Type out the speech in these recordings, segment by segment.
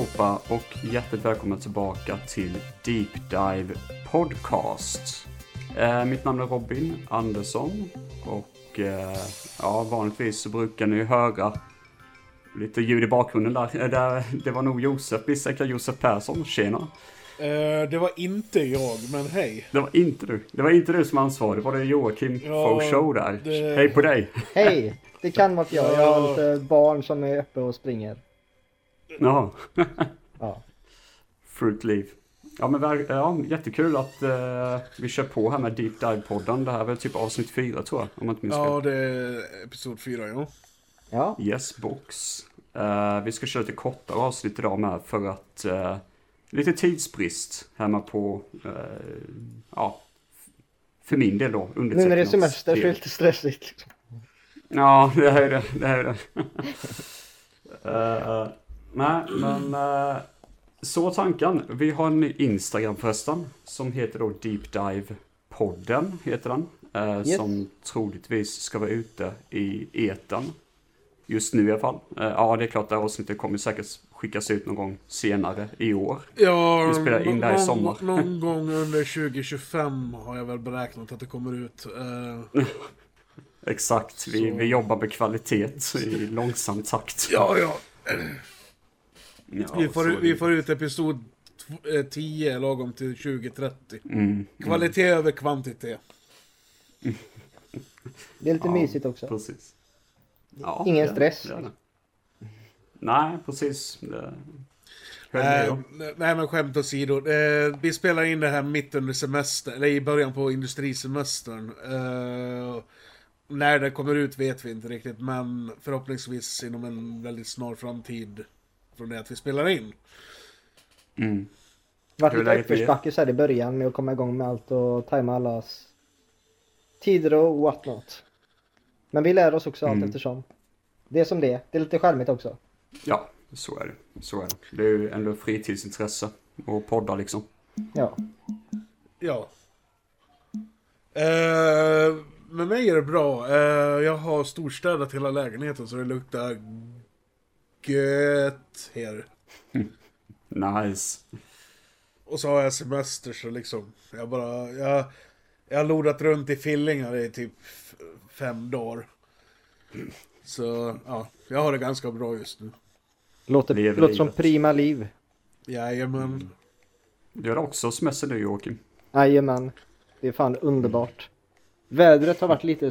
Allihopa och hjärtligt välkomna tillbaka till Deep Dive Podcast. Eh, mitt namn är Robin Andersson och eh, ja, vanligtvis så brukar ni höra lite ljud i bakgrunden där. Eh, där det var nog Josef, misstänker Josef Persson. Tjena! Eh, det var inte jag, men hej. Det var inte du. Det var inte du som ansvarade. Det var det Joakim Ja, Show där. det- Hej på dig! Hej! Det kan vara jag. Jag har lite barn som är uppe och springer. Jaha. Ja. Fullt liv. Ja men ja, jättekul att eh, vi kör på här med Deep Dive-podden. Det här är väl typ avsnitt fyra tror jag, om jag inte minns fel. Ja, det är episod 4, ja. Ja, Yes box. Eh, vi ska köra lite kortare avsnitt idag med för att eh, lite tidsbrist hemma på, eh, ja, för min del då. nu när det är semester så är det lite stressigt. Liksom. Ja, det är det. det, är det. Eh, nej, men eh, så tanken. Vi har en ny Instagram förresten som heter då Deep Dive podden heter den. eh, Yes. Som troligtvis ska vara ute i etern. Just nu i alla fall. Eh, ja, det är klart det här avsnittet kommer säkert skickas ut någon gång senare i år. Ja, Vi spelar in det här i någon- sommar. Någon gång under 2025 har jag väl beräknat att det kommer ut. Eh, Exakt, vi, vi jobbar med kvalitet i långsam takt. ja, ja. Ja, Vi får, vi får ut episod tw- eh, 10 lagom till 2030. Mm, Kvalitet över kvantitet. Det är lite Ja. mysigt också. Precis. Ja, Ingen det- stress. det. Nej, precis. Eh, om. nej men skämt åsido. Eh, vi spelar in det här mitt under semester, eller i början på industrisemestern. Eh, när det kommer ut vet vi inte riktigt, men förhoppningsvis inom en väldigt snar framtid från det att vi spelar in. Mm. Det var Hur är lite uppförsbacke så här i början med att komma igång med allt och tajma allas tider och what not. Men vi lär oss också allt Mm. eftersom. Det är som det är. Det är lite charmigt också. Ja, så är det. Så är det. Det är ju ändå fritidsintresse och podda liksom. Ja. Ja. Eh, med mig är det bra. Eh, jag har storstädat hela lägenheten så det luktar gött här. Nice. Och så har jag semester så liksom, jag bara, jag, jag har lodat runt i Fillingar i typ fem dagar. Så, ja, jag har det ganska bra just nu. Låter, Lever låter som prima liv. Jajamän. Du har också semester nu Joakim. Jajamän. Det är fan underbart. Vädret har varit lite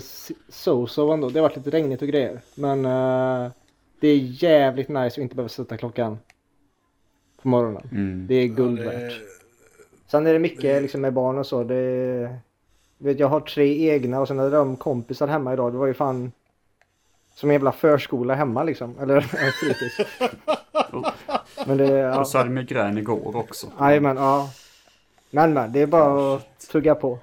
so-so ändå. Det har varit lite regnigt och grejer. Men eh, det är jävligt nice att inte behöva sätta klockan på morgonen. Mm. Det är guld Ja, det- värt. Sen är det mycket liksom med barn och så. Det vet, jag har tre egna och sen hade de kompisar hemma idag. Det var ju fan som en jävla förskola hemma liksom. Eller fritids. Men det, ja. Och så hade migrän igår också. Jajamän, ja. Men men, det är bara att tugga på.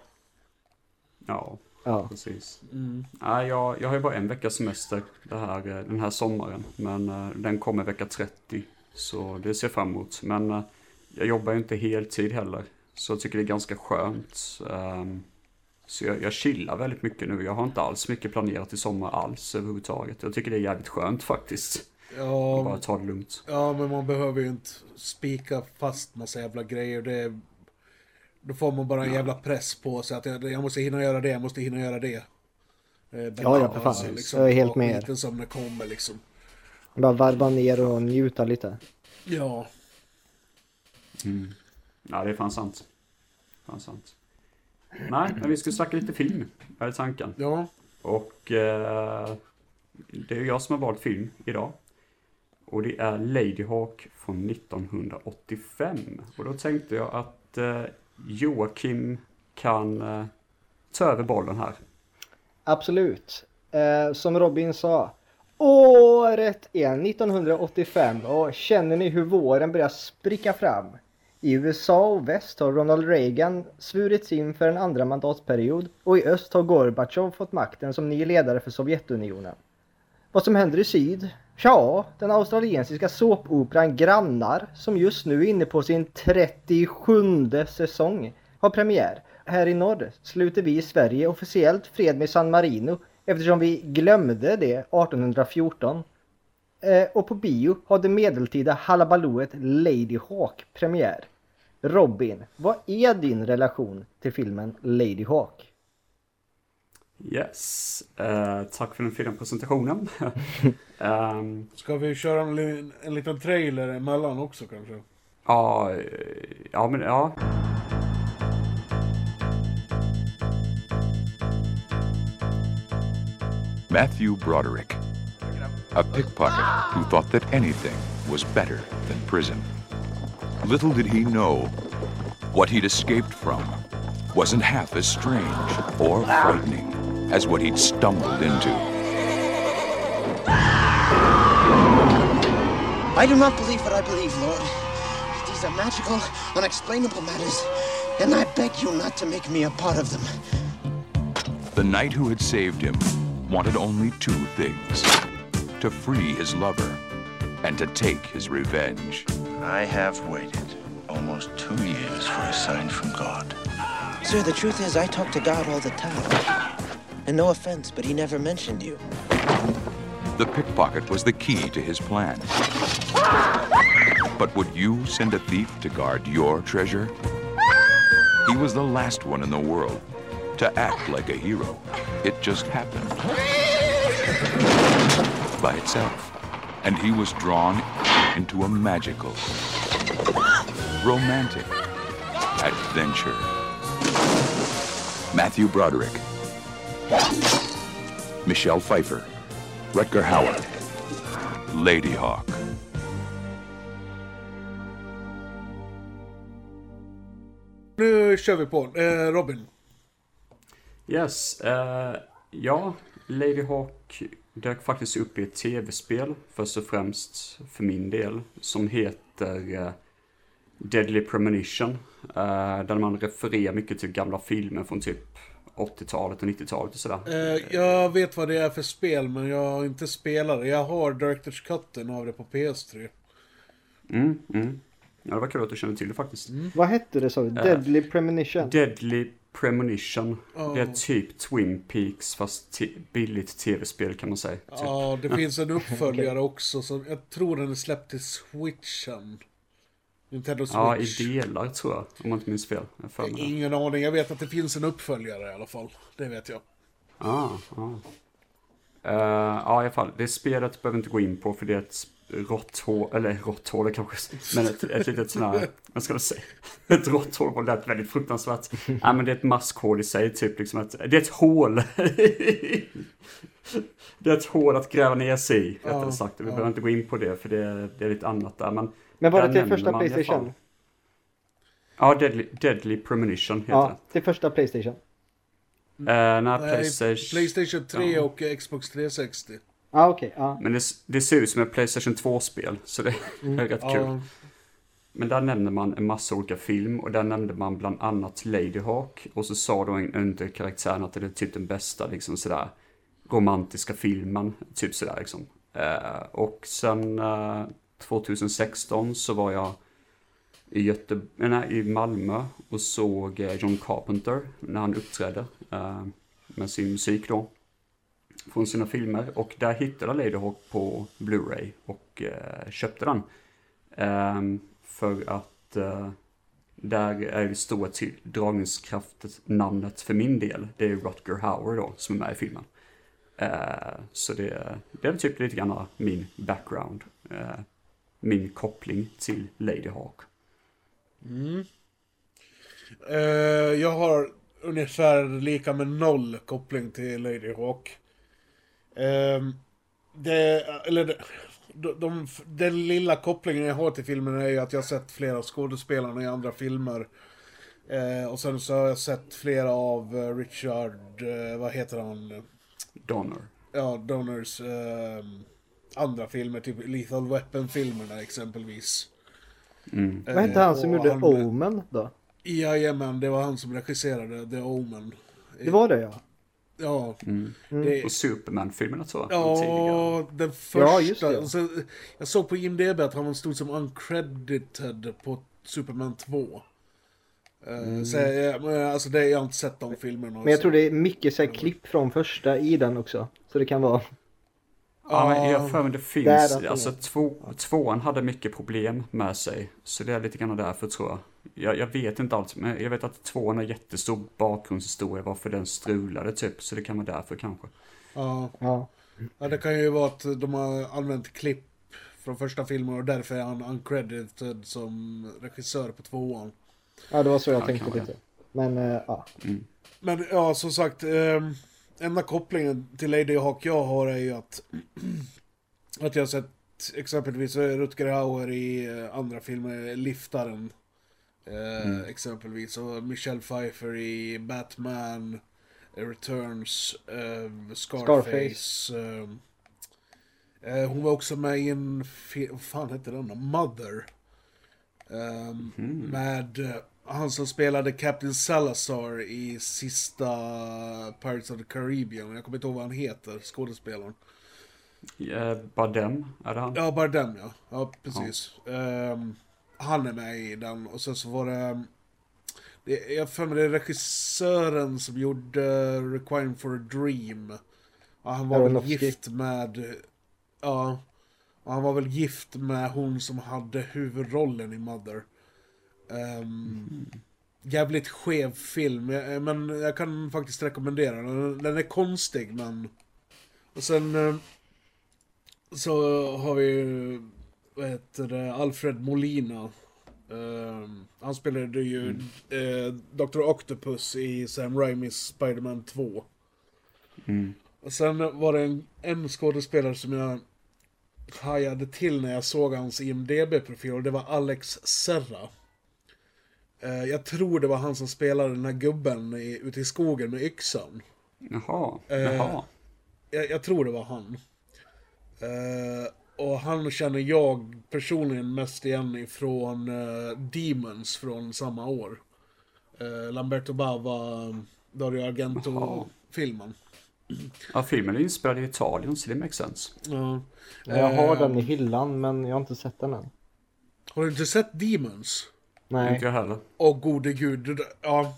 Ja, Ja. precis. Mm. Nej, jag, jag har ju bara en veckas semester det här, eh, den här sommaren. Men eh, den kommer vecka 30. Så det ser jag fram emot. Men eh, jag jobbar ju inte heltid heller. Så jag tycker det är ganska skönt. Ehm, så jag, jag chillar väldigt mycket nu. Jag har inte alls mycket planerat i sommar alls överhuvudtaget. Jag tycker det är jävligt skönt faktiskt. Bara Ja, ta det lugnt. ja, men man behöver ju inte spika fast massa jävla grejer. Det, då får man bara en jävla press på sig att jag, jag måste hinna göra det, jag måste hinna göra det. Eh, Ja, ja, för fan. liksom, Jag är helt med skiten som det kommer liksom. Bara varva ner och njuta lite. Ja. Mm. Ja, det är fan sant. Fan sant. Nej, men vi ska snacka lite film. Är tanken. Ja. Och eh, det är jag som har valt film idag. Och det är Ladyhawk från 1985. Och då tänkte jag att eh, Joakim kan eh, ta över bollen här. Absolut. Eh, som Robin sa. Året är 1985 och känner ni hur våren börjar spricka fram? I USA och väst har Ronald Reagan svurits in för en andra mandatperiod och i öst har Gorbatjov fått makten som ny ledare för Sovjetunionen. Vad som händer i syd? Ja, den australiensiska såpoperan Grannar, som just nu är inne på sin 37 säsong, har premiär. Här i norr sluter vi i Sverige officiellt fred med San Marino eftersom vi glömde det 1814. Eh, och på bio har det medeltida halabalooet Lady Hawk premiär. Robin, vad är din relation till filmen Lady Hawk? Yes, eh, tack för den fina presentationen. um, Ska vi köra en, li- en liten trailer emellan också kanske? ja, eh, ja, men ja. Matthew Broderick, a pickpocket who thought that anything was better than prison. Little did he know what he'd escaped from wasn't half as strange or frightening as what he'd stumbled into. I do not believe what I believe, Lord. These are magical, unexplainable matters, and I beg you not to make me a part of them. The knight who had saved him wanted only two things to free his lover and to take his revenge. I have waited almost two years for a sign from God. Sir, the truth is, I talk to God all the time. And no offense, but he never mentioned you. The pickpocket was the key to his plan. But would you send a thief to guard your treasure? He was the last one in the world to act like a hero. It just happened by itself. And he was drawn into a magical, romantic adventure. Matthew Broderick, Michelle Pfeiffer, Rutger Hauer, Lady Hawk. Nu kör vi på. Eh, Robin. Yes, eh, ja, Lady Hawk dök faktiskt upp i ett tv-spel, först och främst för min del, som heter eh, Deadly Premonition. Eh, där man refererar mycket till gamla filmer från typ 80-talet och 90-talet och sådär. Eh, jag vet vad det är för spel, men jag har inte spelat det. Jag har Directors Cutten av det på PS3. Mm, mm. Ja, det var kul att du kände till det faktiskt. Vad hette det sa du? Deadly Premonition? Deadly Premonition. Ja. Det är typ Twin Peaks fast billigt tv-spel kan man säga. Typ. Ja, det finns en uppföljare också. Så jag tror den är släppt till Switchen. Nintendo Ja, i Switch. delar tror jag, om man inte minns fel. Jag. Ingen aning. Jag vet att det finns en uppföljare i alla fall. Det vet jag. Ah, ah. Eh, ja, i alla fall. Det spelet behöver vi inte gå in på för det är ett råtthål, eller råtthål kanske, men ett, ett litet sånt här, vad ska jag säga, ett råtthål lät väldigt fruktansvärt. Nej men det är ett maskhål i sig, typ liksom ett, det är ett hål. det är ett hål att gräva ner sig i, rättare Ja, sagt. Vi ja. behöver inte gå in på det för det, det är lite annat där. Men, Men var det till första man Playstation? Ja, Deadly, Deadly Premonition heter Ja, till första Playstation. det. Eh, nej, Nej, Playstation... Playstation 3 Ja. och Xbox 360. Ja, okej. ja. Men det, det ser ut som ett Playstation 2-spel, så det är rätt kul. Ja, Men där nämnde man en massa olika film och där nämnde man bland annat Lady Hawk. Och så sa då en under karaktären att det är typ den bästa liksom sådär romantiska filmen. Typ sådär liksom. Eh, och sen eh, 2016 så var jag i, Göte nej, i Malmö och såg eh, John Carpenter när han uppträdde eh, med sin musik då. Från sina filmer och där hittade jag Lady Hawk på Blu-ray och eh, köpte den. Eh, för att eh, där är det stora till dragningskraften namnet för min del. Det är Rutger Hauer då som är med i filmen. Eh, så det, det är väl typ lite grann min background. Eh, min koppling till Lady Hawk. Eh, jag har ungefär lika med noll koppling till Lady Hawk. Ehm, det, eller det, de, de, den lilla kopplingen jag har till filmen är ju att jag har sett flera av skådespelarna i andra filmer. Eh, och sen så har jag sett flera av eh, Richard, vad heter han? Donner. Ja, Donners ehm, andra filmer, typ Lethal Weapon-filmerna exempelvis. Mm. Vad hette han som gjorde han- Omen då? Jajamän, det var han som regisserade The Omen. Det var det ja. Ja. Mm. Det, Och Superman-filmerna tror jag. ja, den första. Ja, just det. Alltså, jag såg på IMDB att han stod som uncredited på Superman 2. Eh, Så, jag, men, alltså det, jag har inte sett de filmerna. Men jag tror det är mycket så här klipp från första i den också. Så det kan vara... Ja, men jag för mig det finns, Där är alltså två, tvåan hade mycket problem med sig. Så det är lite grann därför tror jag. jag. Jag vet inte allt, men jag vet att tvåan har jättestor bakgrundshistoria varför den strulade typ. Så det kan vara därför kanske. Ja. Ja. ja, det kan ju vara att de har använt klipp från första filmen och därför är han uncredited som regissör på tvåan. ja, det var så jag Ja, tänkte lite. Men eh, ja. Men ja, som sagt, eh, enda kopplingen till Lady Hawk jag har är ju att, att jag har sett exempelvis Rutger Hauer i eh, andra filmer, Liftaren. Eh, Exempelvis, och Michelle Pfeiffer i Batman, eh, Returns, eh, Scarface. eh, eh, hon var också med i en film, vad fan hette den då? Mother. Ehm, Med han som spelade Captain Salazar i sista Pirates of the Caribbean. Jag kommer inte ihåg vad han heter, skådespelaren. Eh, Bardem, är det han? Ja, Bardem ja. Ja, precis. Ehm, han är med i den och sen så var det... det jag för mig det är regissören som gjorde Requiem for a Dream. Ja, han var väl gift med... Ja. Han var väl gift med hon som hade huvudrollen i Mother. Ehm, Jävligt skev film, jag- men jag kan faktiskt rekommendera den. Den är konstig men... Och sen... eh, så har vi vad heter det, Alfred Molina. Ehm, han spelade ju eh, Dr. Octopus i Sam Raimis Spider-Man 2. Mm. Och sen var det en, en skådespelare som jag hajade till när jag såg hans IMDB-profil och det var Alex Serra. Eh, jag tror det var han som spelade den här gubben i, ute i skogen med yxan. Jaha, Eh, jaha. Jag, jag tror det var han. Eh, och han känner jag personligen mest igen ifrån Demons från samma år. Lamberto Bava, Dario Argento-filmen. Ja, filmen är inspelad i Italien så det makes sense. Ja. Jag har den i hyllan men jag har inte sett den än. Har du inte sett Demons? Nej. Inte jag heller. Åh gode gud, ja.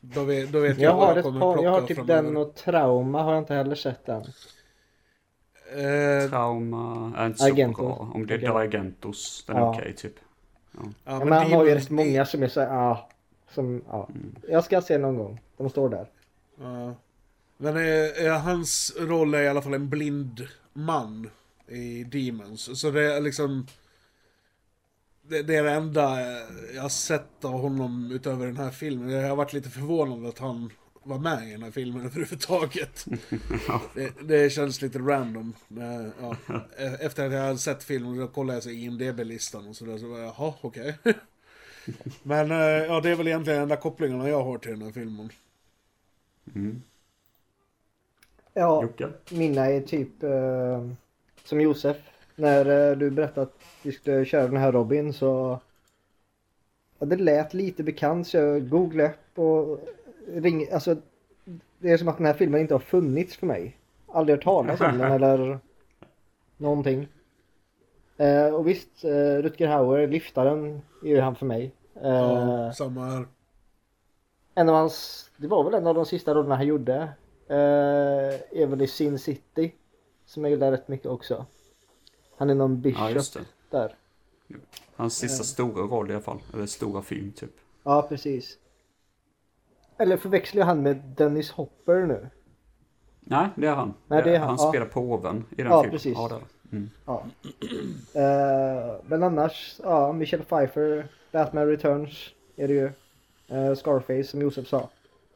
Då vet, då vet jag, Jag vad har, jag ett par, jag har typ framöver. den och Trauma har jag inte heller sett än. Eh, Trauma är inte så Argento. bra. Om det är Argento. Argentos, den är Ja. okej typ. ja, Ja, men han har ju rätt många som är så här, ja. Som, ja. Jag ska se någon gång. De står där. Ja. Men eh, eh, hans roll är i alla fall en blind man i Demons. Så det är liksom... Det, det är det enda eh, jag har sett av honom utöver den här filmen. Jag har varit lite förvånad att han var med i den här filmen överhuvudtaget. det, det känns lite random. Men, ja. Eh, Efter att jag hade sett filmen då kollade jag så IMDB-listan och sådär. Så var jag, jaha, okej. Men eh, ja, det är väl egentligen enda kopplingarna jag har till den här filmen. Ja, Jocke? mina är typ eh, som Josef. När eh, du berättade att vi skulle köra den här Robin så ja, det lät lite bekant så jag googlade och ring, alltså det är som att den här filmen inte har funnits för mig. Aldrig hört talas om den eller någonting. Eh, och visst, eh, Rutger Hauer, liftaren, är ju han för mig. Eh, Ja, samma här. en av hans, det var väl en av de sista rollerna han gjorde. Eh, är väl i Sin City. Som jag gillar rätt mycket också. Han är någon bishop Ja, där. Hans sista stora roll i alla fall. Eller stora film typ. Ja, precis. Eller förväxlar jag han med Dennis Hopper nu? Nej, det är han. Nej, det är han, han ja. spelar påven i den Ja, filmen. precis. Ja, det. mm. Ja. Eh, men annars, ja, Michelle Pfeiffer, Batman Returns är det ju. Eh, Scarface som Josef sa.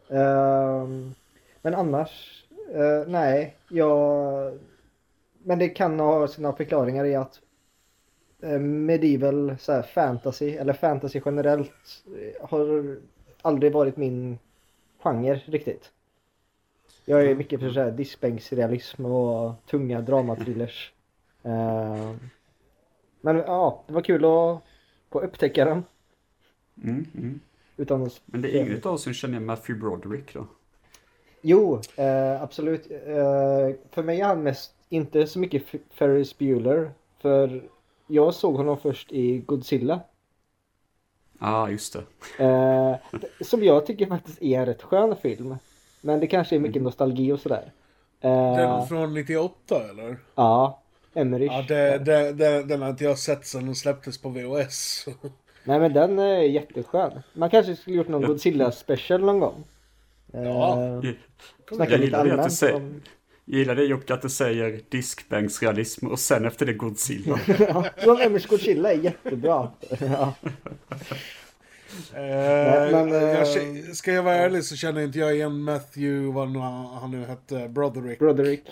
Ehm, men annars, eh, nej, jag... Men det kan ha sina förklaringar i att eh, medieval så här, fantasy, eller fantasy generellt, eh, har aldrig varit min genre riktigt. Jag är mycket för så här diskbänksrealism och tunga dramathrillers. Eh, men ja, det var kul att få upptäcka den. Mm, mm. Utan att... Men det är inget av oss som känner Matthew Broderick då. Jo, eh, absolut. Eh, för mig är han mest inte så mycket Ferris Bueller. För jag såg honom först i Godzilla. Ja, ah, just det. Eh, som jag tycker faktiskt är en rätt skön film. Men det kanske är mycket nostalgi och sådär. Eh, Den från 98 eller? Ja, Emmerich. Ja, det, det, det, den har inte jag sett sedan den släpptes på VHS. Nej men den är jätteskön. Man kanske skulle gjort någon. Godzilla special någon gång. Eh, Ja. Snacka Jag lite allmänt om... gillar det Jocke att du säger diskbänksrealism och sen efter det Godzilla. ja, Emmerich Godzilla är jättebra. ja. Eh, men, jag, eh, ska jag vara ärlig så känner inte jag igen Matthew, vad nu han han nu hette, Broderick. Broderick.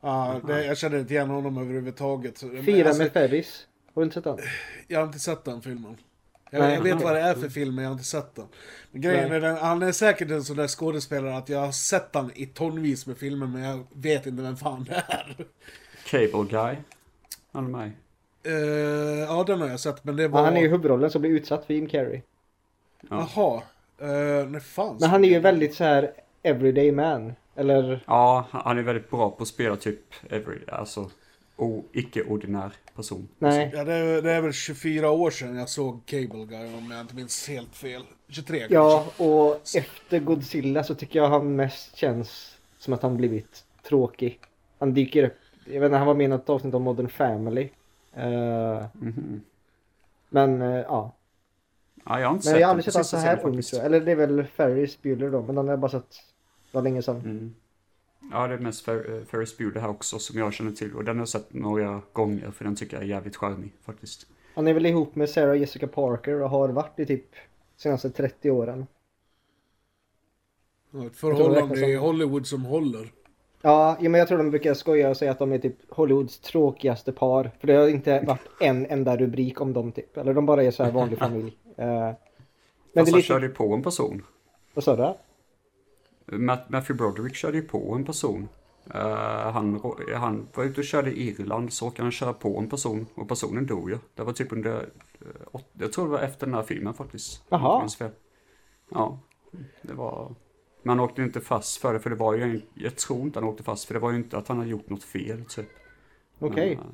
Ja, det, jag känner inte igen honom överhuvudtaget. Men Fyra alltså, med Ferris. Har du inte sett den? Jag har inte sett den filmen. Jag, jag vet vad det är för film, men jag har inte sett den. Men grejen är den, han är säkert en sån där skådespelare att jag har sett han i tonvis med filmer, men jag vet inte vem fan det är. Cable Guy. Han är med. Eh, ja, den har jag sett, men det var... Ja, han är ju huvudrollen som blir utsatt för Jim Carrey. Jaha. Uh, när fan Men han är ju väldigt så här everyday man. Eller Ja, han är väldigt bra på att spela typ every, alltså o, icke-ordinär person. nej. Ja, det är, det är väl 24 år sedan jag såg Cable Guy, om jag inte minns helt fel. 23 Ja, kanske. och efter Godzilla så tycker jag han mest känns som att han blivit tråkig. Han dyker upp. Jag vet inte, han var med i något avsnitt av Modern Family. Eh, Mhm. men eh, ja. Ja, jag har inte Men sett jag har aldrig sett honom så här ung. Eller det är väl Ferris Bueller då. Men den har jag bara sett. Det var länge sedan. Mm. Ja, det är mest Fer- eh, Ferris Bueller här också som jag känner till. Och den har jag sett några gånger för den tycker jag är jävligt charmig faktiskt. Han är väl ihop med Sarah Jessica Parker och har varit i typ senaste 30 åren. Ja, Ett förhållande i Hollywood som håller. Ja, men jag tror de brukar skoja och säga att de är typ Hollywoods tråkigaste par. För det har inte varit en enda rubrik om dem typ. Eller de bara är så här vanlig familj. Eh, men Fast han lite... körde ju på en person. Vad sa du? Matt, Matthew Broderick körde ju på en person. Eh, han, han var ute och körde i Irland så råkade han köra på en person och personen dog ju. Det var typ under, eh, jag tror det var efter den här filmen faktiskt. Jaha. Ja, det var, men han åkte inte fast för det, för det var ju, en, jag tror inte han åkte fast för det var ju inte att han hade gjort något fel typ. Okej. Men,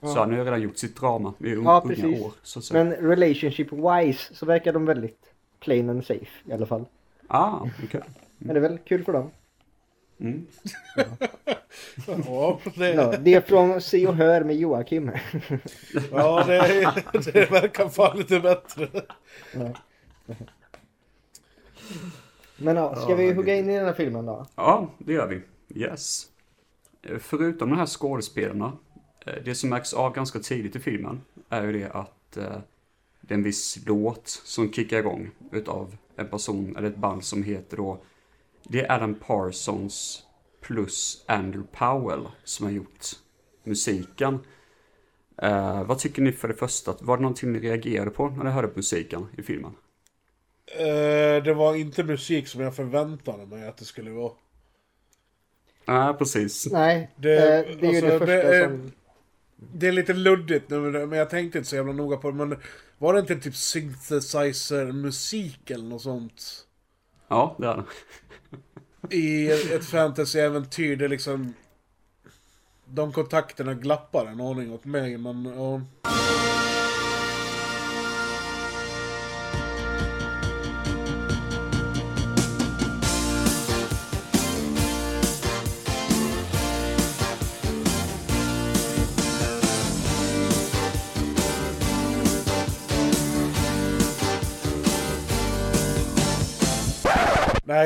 eh, Så han har ju redan gjort sitt drama i Ja, unga precis. år. Så att säga. Men relationship wise så verkar de väldigt plain and safe i alla fall. Ah, okej. Men det är väl kul för dem. Mm. Ja, det, Ja, det är från Se och Hör med Joakim. ja det, det verkar fan lite bättre. Men ja, ska Ja, vi hugga in i den här filmen då? Ja, det gör vi. Yes. Förutom de här skådespelarna, eh, det som märks av ganska tidigt i filmen är ju det att eh, det är en viss låt som kickar igång utav en person eller ett band som heter då Det är Alan Parsons plus Andrew Powell som har gjort musiken. Eh, vad tycker ni för det första? Var det någonting ni reagerade på när ni hörde musiken i filmen? Eh, det var inte musik som jag förväntade mig att det skulle vara. Nej, precis. Nej, Det- eh, det är ju alltså, det första det som... Det är lite luddigt nu, men jag tänkte inte så jävla noga på det. Men var det inte typ synthesizer-musik eller något sånt? Ja, det är det. I ett fantasy-äventyr, det liksom... De kontakterna glappar en aning åt mig, men ja.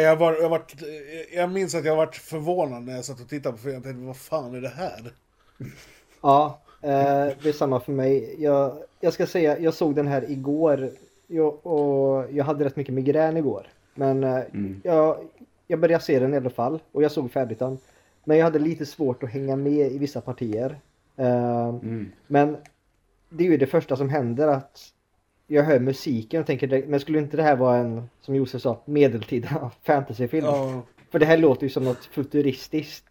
Jag, var, jag, var, jag minns att jag varit förvånad när jag satt och tittade på filmen. Jag tänkte, vad fan är det här? Ja, eh, det är samma för mig. Jag, jag ska säga, jag såg den här igår. Jag, och jag hade rätt mycket migrän igår. Men eh, Mm. jag, jag började se den i alla fall. Och jag såg färdigt den. Men jag hade lite svårt att hänga med i vissa partier. Eh, Mm. Men det är ju det första som händer att jag hör musiken och tänker, men skulle inte det här vara en, som Josef sa, medeltida fantasyfilm? Ja, För det här låter ju som något futuristiskt,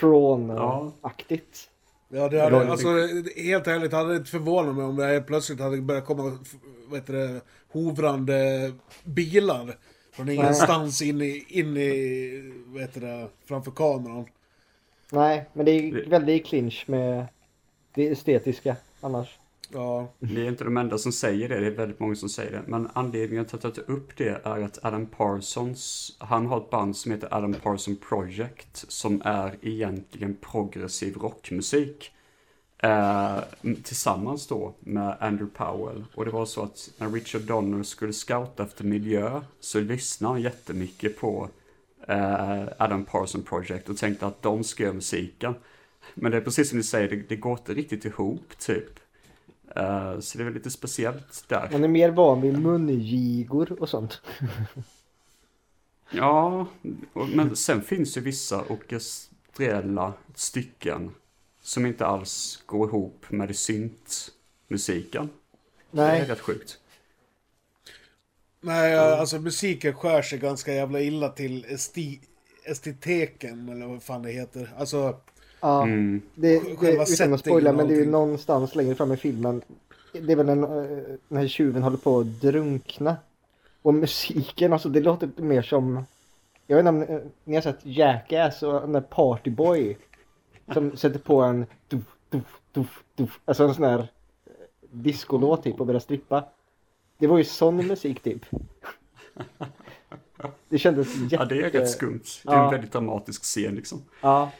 Tron-aktigt. ja det hade, alltså helt ärligt hade det inte förvånat mig om det här plötsligt hade börjat komma, vad heter det, hovrande bilar. Från ingenstans in i, in i, vad heter det, framför kameran. Nej, men det är väldigt clinch med det estetiska annars. Ja. Ni är inte de enda som säger det, det är väldigt många som säger det. Men anledningen till att jag tar upp det är att Adam Parsons, han har ett band som heter Adam Parsons Project, som är egentligen progressiv rockmusik. Eh, tillsammans då med Andrew Powell. Och det var så att när Richard Donner skulle scouta efter miljö så lyssnade han jättemycket på eh, Adam Parsons Project och tänkte att de ska göra musiken. Men det är precis som ni säger, det, det går inte riktigt ihop typ. Eh, så det är väl lite speciellt där. Man är mer van vid mungigor och sånt. Ja, men sen finns ju vissa orkestrella stycken som inte alls går ihop med syntmusiken. Det är Nej, rätt sjukt. Nej, alltså musiken skär sig ganska jävla illa till esti estetiken, eller vad fan det heter. Alltså, ja. Mm. Det, det, utan att spoila, men det är ju någonstans längre fram i filmen. Det är väl eh, den här tjuven håller på att drunkna. Och musiken, alltså det låter mer som... Jag vet inte om eh, ni har sett Jackass och den där Partyboy. Som sätter på en duf, duf, duf, duf. Alltså en sån här eh, discolåt typ och börjar strippa. Det var ju sån musik typ. Det kändes jätte... Ja, det är rätt skumt. Det är en Ja. väldigt dramatisk scen liksom. Ja,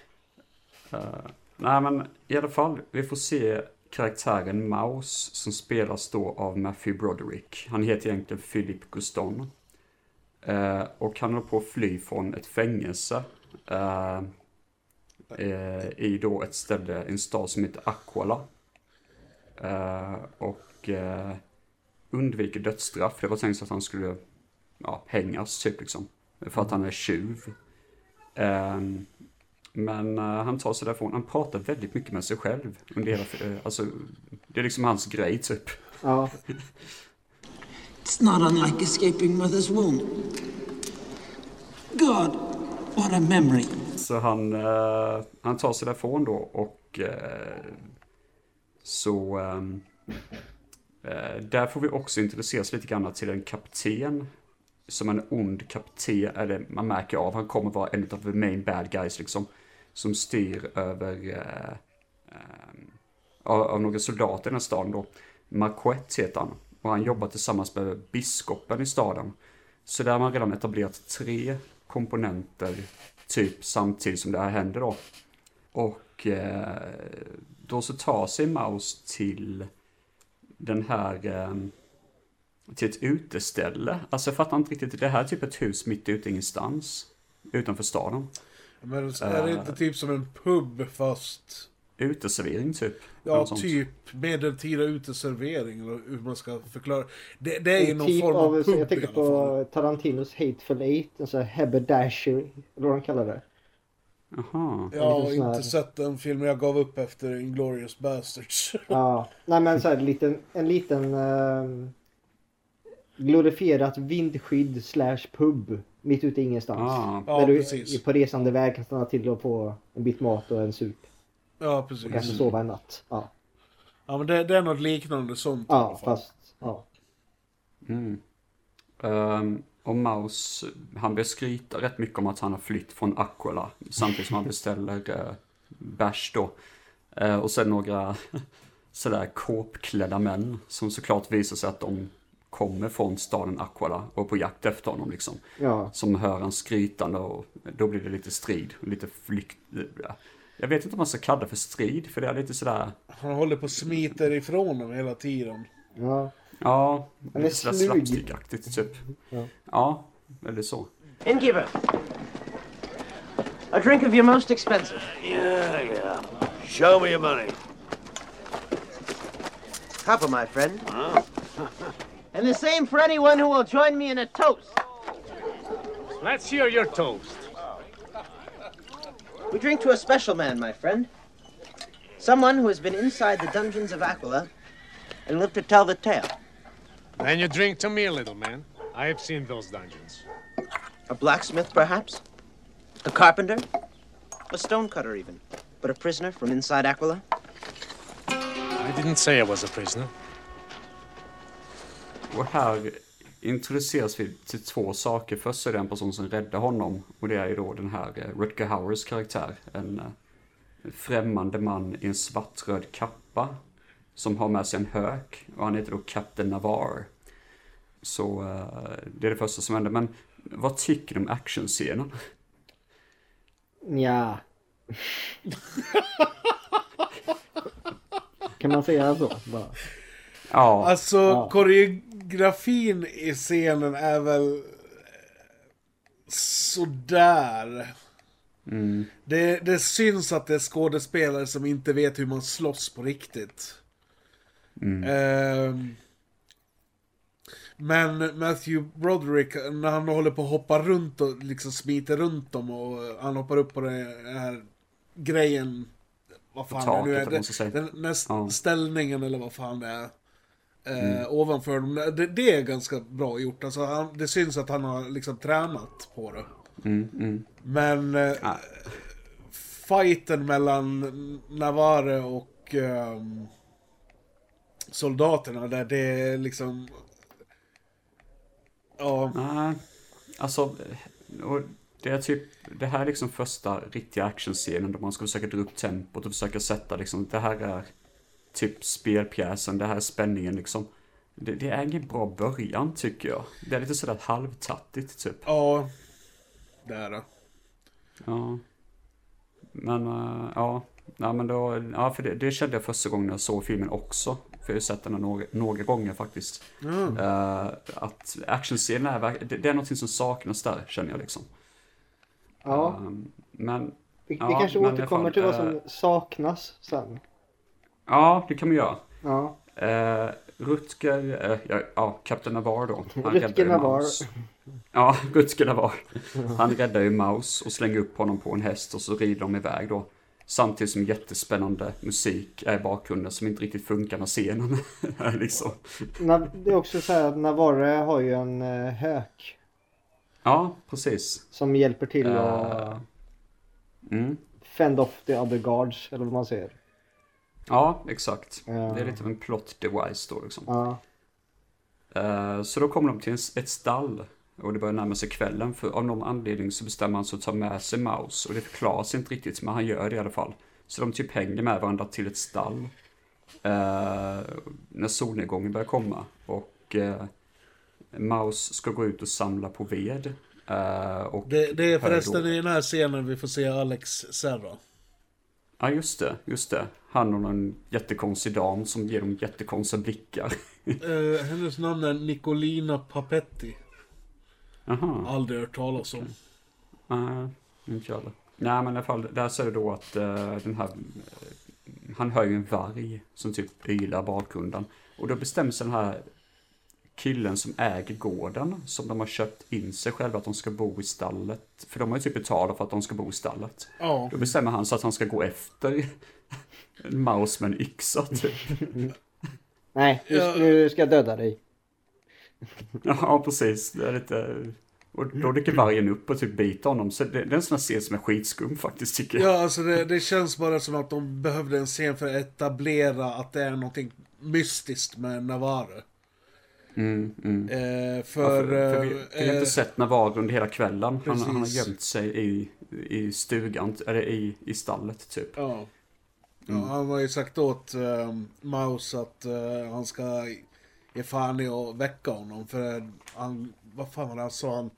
Nej, men i alla fall, vi får se karaktären Mouse som spelas då av Matthew Broderick. Han heter egentligen Philip Guston. Eh, och han håller på att fly från ett fängelse. Eh, eh, I då ett ställe, en stad som heter Aquala. Och undviker dödsstraff. Det var tänkt att han skulle ja, hängas typ liksom. För att han är tjuv. Men eh, han tar sig därifrån. Han pratar väldigt mycket med sig själv. Under hela, uh, alltså, det är liksom hans grej typ. ja. It's not unlike escaping mother's womb. God, what a memory. Så han, eh, han tar sig därifrån då och eh, så ehm, eh, där får vi också introduceras lite grann till en kapten. Som en ond kapten, eller man märker av, han kommer vara en av the main bad guys liksom. Som styr över eh, eh, av, av några soldater i den här staden då. Marquette heter han. Och han jobbar tillsammans med biskopen i staden. Så där har man redan etablerat tre komponenter typ samtidigt som det här händer då. Och eh, då så tar sig Maus till den här eh, till ett uteställe. Alltså jag fattar inte riktigt, det här är typ ett hus mitt ute i ingenstans. Utanför staden men är det inte typ som en pub fast... Uteservering typ. Ja, typ medeltida uteservering, eller hur man ska förklara. Det, det är ju någon typ form av av, pub jag tänker på Tarantinos Hateful Eight, en sån här haberdashery, eller vad de kallar det. Jaha. Jag har lite sån här- inte sett den filmen, jag gav upp efter Inglourious Basterds. Ja, nej men så här, en liten, en liten ehm, glorifierat vindskydd slash pub mitt ute i ingenstans. Ah. Ja, där du precis. på resande väg kan stanna till och få en bit mat och en sup. Ja, Och precis. kanske sova en natt. Ja, Ja, men det, det är något liknande sånt ja fast ja. Mm. Ehm, och Maus, han börjar skryta rätt mycket om att han har flytt från Aquila. Samtidigt som han beställer uh, bärs då. Eh, och sen några sådär kåpklädda män som såklart visar sig att de kommer från staden Aquila och är på jakt efter honom liksom. ja. Som hör han skrytande och då blir det lite strid, lite flykt. ja. Jag vet inte om man ska kalla det för strid, för det är lite sådär, Han håller på och smiter ifrån dem hela tiden. ja. ja, Han är lite sådär slapstickaktigt typ. Ja. Ja, eller så. Innkeeper. A drink of your most expensive. Yeah, yeah. Show me your money. Copper, my friend. and the same for anyone who will join me in a toast. Let's hear your toast. We drink to a special man, my friend. Someone who has been inside the dungeons of Aquila and lived to tell the tale. Then you drink to me, little man. I have seen those dungeons. A blacksmith, perhaps? A carpenter? A stonecutter, even. But a prisoner from inside Aquila? I didn't say I was a prisoner. Och här introduceras vi till två saker. Först är det en person som räddar honom. Och det är ju då den här eh, Rutger Hauers karaktär. En eh, främmande man i en svartröd kappa. som har med sig en hök och han heter då Captain Navarre. Så eh, det är det första som händer. Men vad tycker du om actionscenen? Ja. kan man säga så? Bara. Ja, Alltså, Ja. Koreografin i scenen är väl... Sådär. Det, det syns att det är skådespelare som inte vet hur man slåss på riktigt. Ehm, men Matthew Broderick, när han håller på att hoppa runt och liksom smiter runt dem och han hoppar upp på den här grejen. Vad fan det nu är. Den, den här Ja. ställningen eller vad fan det är. Eh, Ovanför dem. Det, det är ganska bra gjort. Alltså, han, det syns att han har liksom tränat på det. Men eh, Ja. fighten mellan Navarre och ehm, soldaterna där, det är liksom... Ja, Nej, alltså, det är typ, det här är liksom första riktiga actionscenen då man ska försöka dra upp tempot och försöka sätta liksom, det här är typ spelpjäsen, det här är spänningen liksom. Det, det är ingen bra början tycker jag. Det är lite sådär halvtattigt typ. ja. Det är det. Ja. Men, uh, ja. Ja, men då, ja, för det, det kände jag första gången jag såg filmen också. För jag har sett den några, några gånger faktiskt. Eh, att actionscenen är, det, det är någonting som saknas där, känner jag liksom. Ja, Ehm, men, vi, vi ja, kanske återkommer till vad som saknas sen. ja, det kan man göra. Ja. Uh, Rutger, eh, ja, ja, Kapten Navarre då. Han räddar ju Navarre. Maus. Ja, Rutger Navarre. Han räddar ju Maus och slänger upp honom på en häst och så rider de iväg då. Samtidigt som jättespännande musik är i bakgrunden som inte riktigt funkar när scenen är liksom. Det är också så här att Navarre har ju en eh, hök Ja, precis. som hjälper till Eh, att Mm. fend off the other guards, eller vad man säger. Ja, exakt. Ja. Det är lite av en plot device då liksom. Ja. Eh, Så då kommer de till en- ett stall och det börjar närma sig kvällen för av någon anledning så bestämmer han sig att ta med sig Maus och det förklaras inte riktigt men han gör det i alla fall. Så de typ hänger med varandra till ett stall eh, när solnedgången börjar komma och eh, Maus ska gå ut och samla på ved. eh, Det, det är förresten i den här scenen vi får se Alex Serra. Ja just det, just det. Han och någon jättekonstig dam som ger dem jättekonstiga blickar. Eh, hennes namn är Nicolina Papetti. Aha. Aldrig hört talas om. Nej, inte jag heller. Nej, men i alla fall, där är det då att eh, den här, eh, han hör ju en varg som typ ylar bakgrunden. Och då bestämmer sig den här killen som äger gården, som de har köpt in sig själva att de ska bo i stallet. För de har ju typ betalat för att de ska bo i stallet. Ja. Då bestämmer han så att han ska gå efter en maus med en yxa typ. Nej, nu, nu ska jag döda dig. Ja, precis. Det är lite... Och då dyker vargen upp och typ biter honom. Så det, det är en sån här scen som är skitskum faktiskt tycker jag. Ja, alltså det, det känns bara som att de behövde en scen för att etablera att det är någonting mystiskt med Navarre. Mm, mm. Eh, Ja, för... för, för vi, eh, vi har inte sett Navarro under hela kvällen. Han, han har gömt sig i, i stugan, eller i, i stallet typ. Ja. Mm. ja. Han har ju sagt åt uh, Maus att eh, han ska ge fan i att väcka honom. För han, vad fan var det han sa? Han,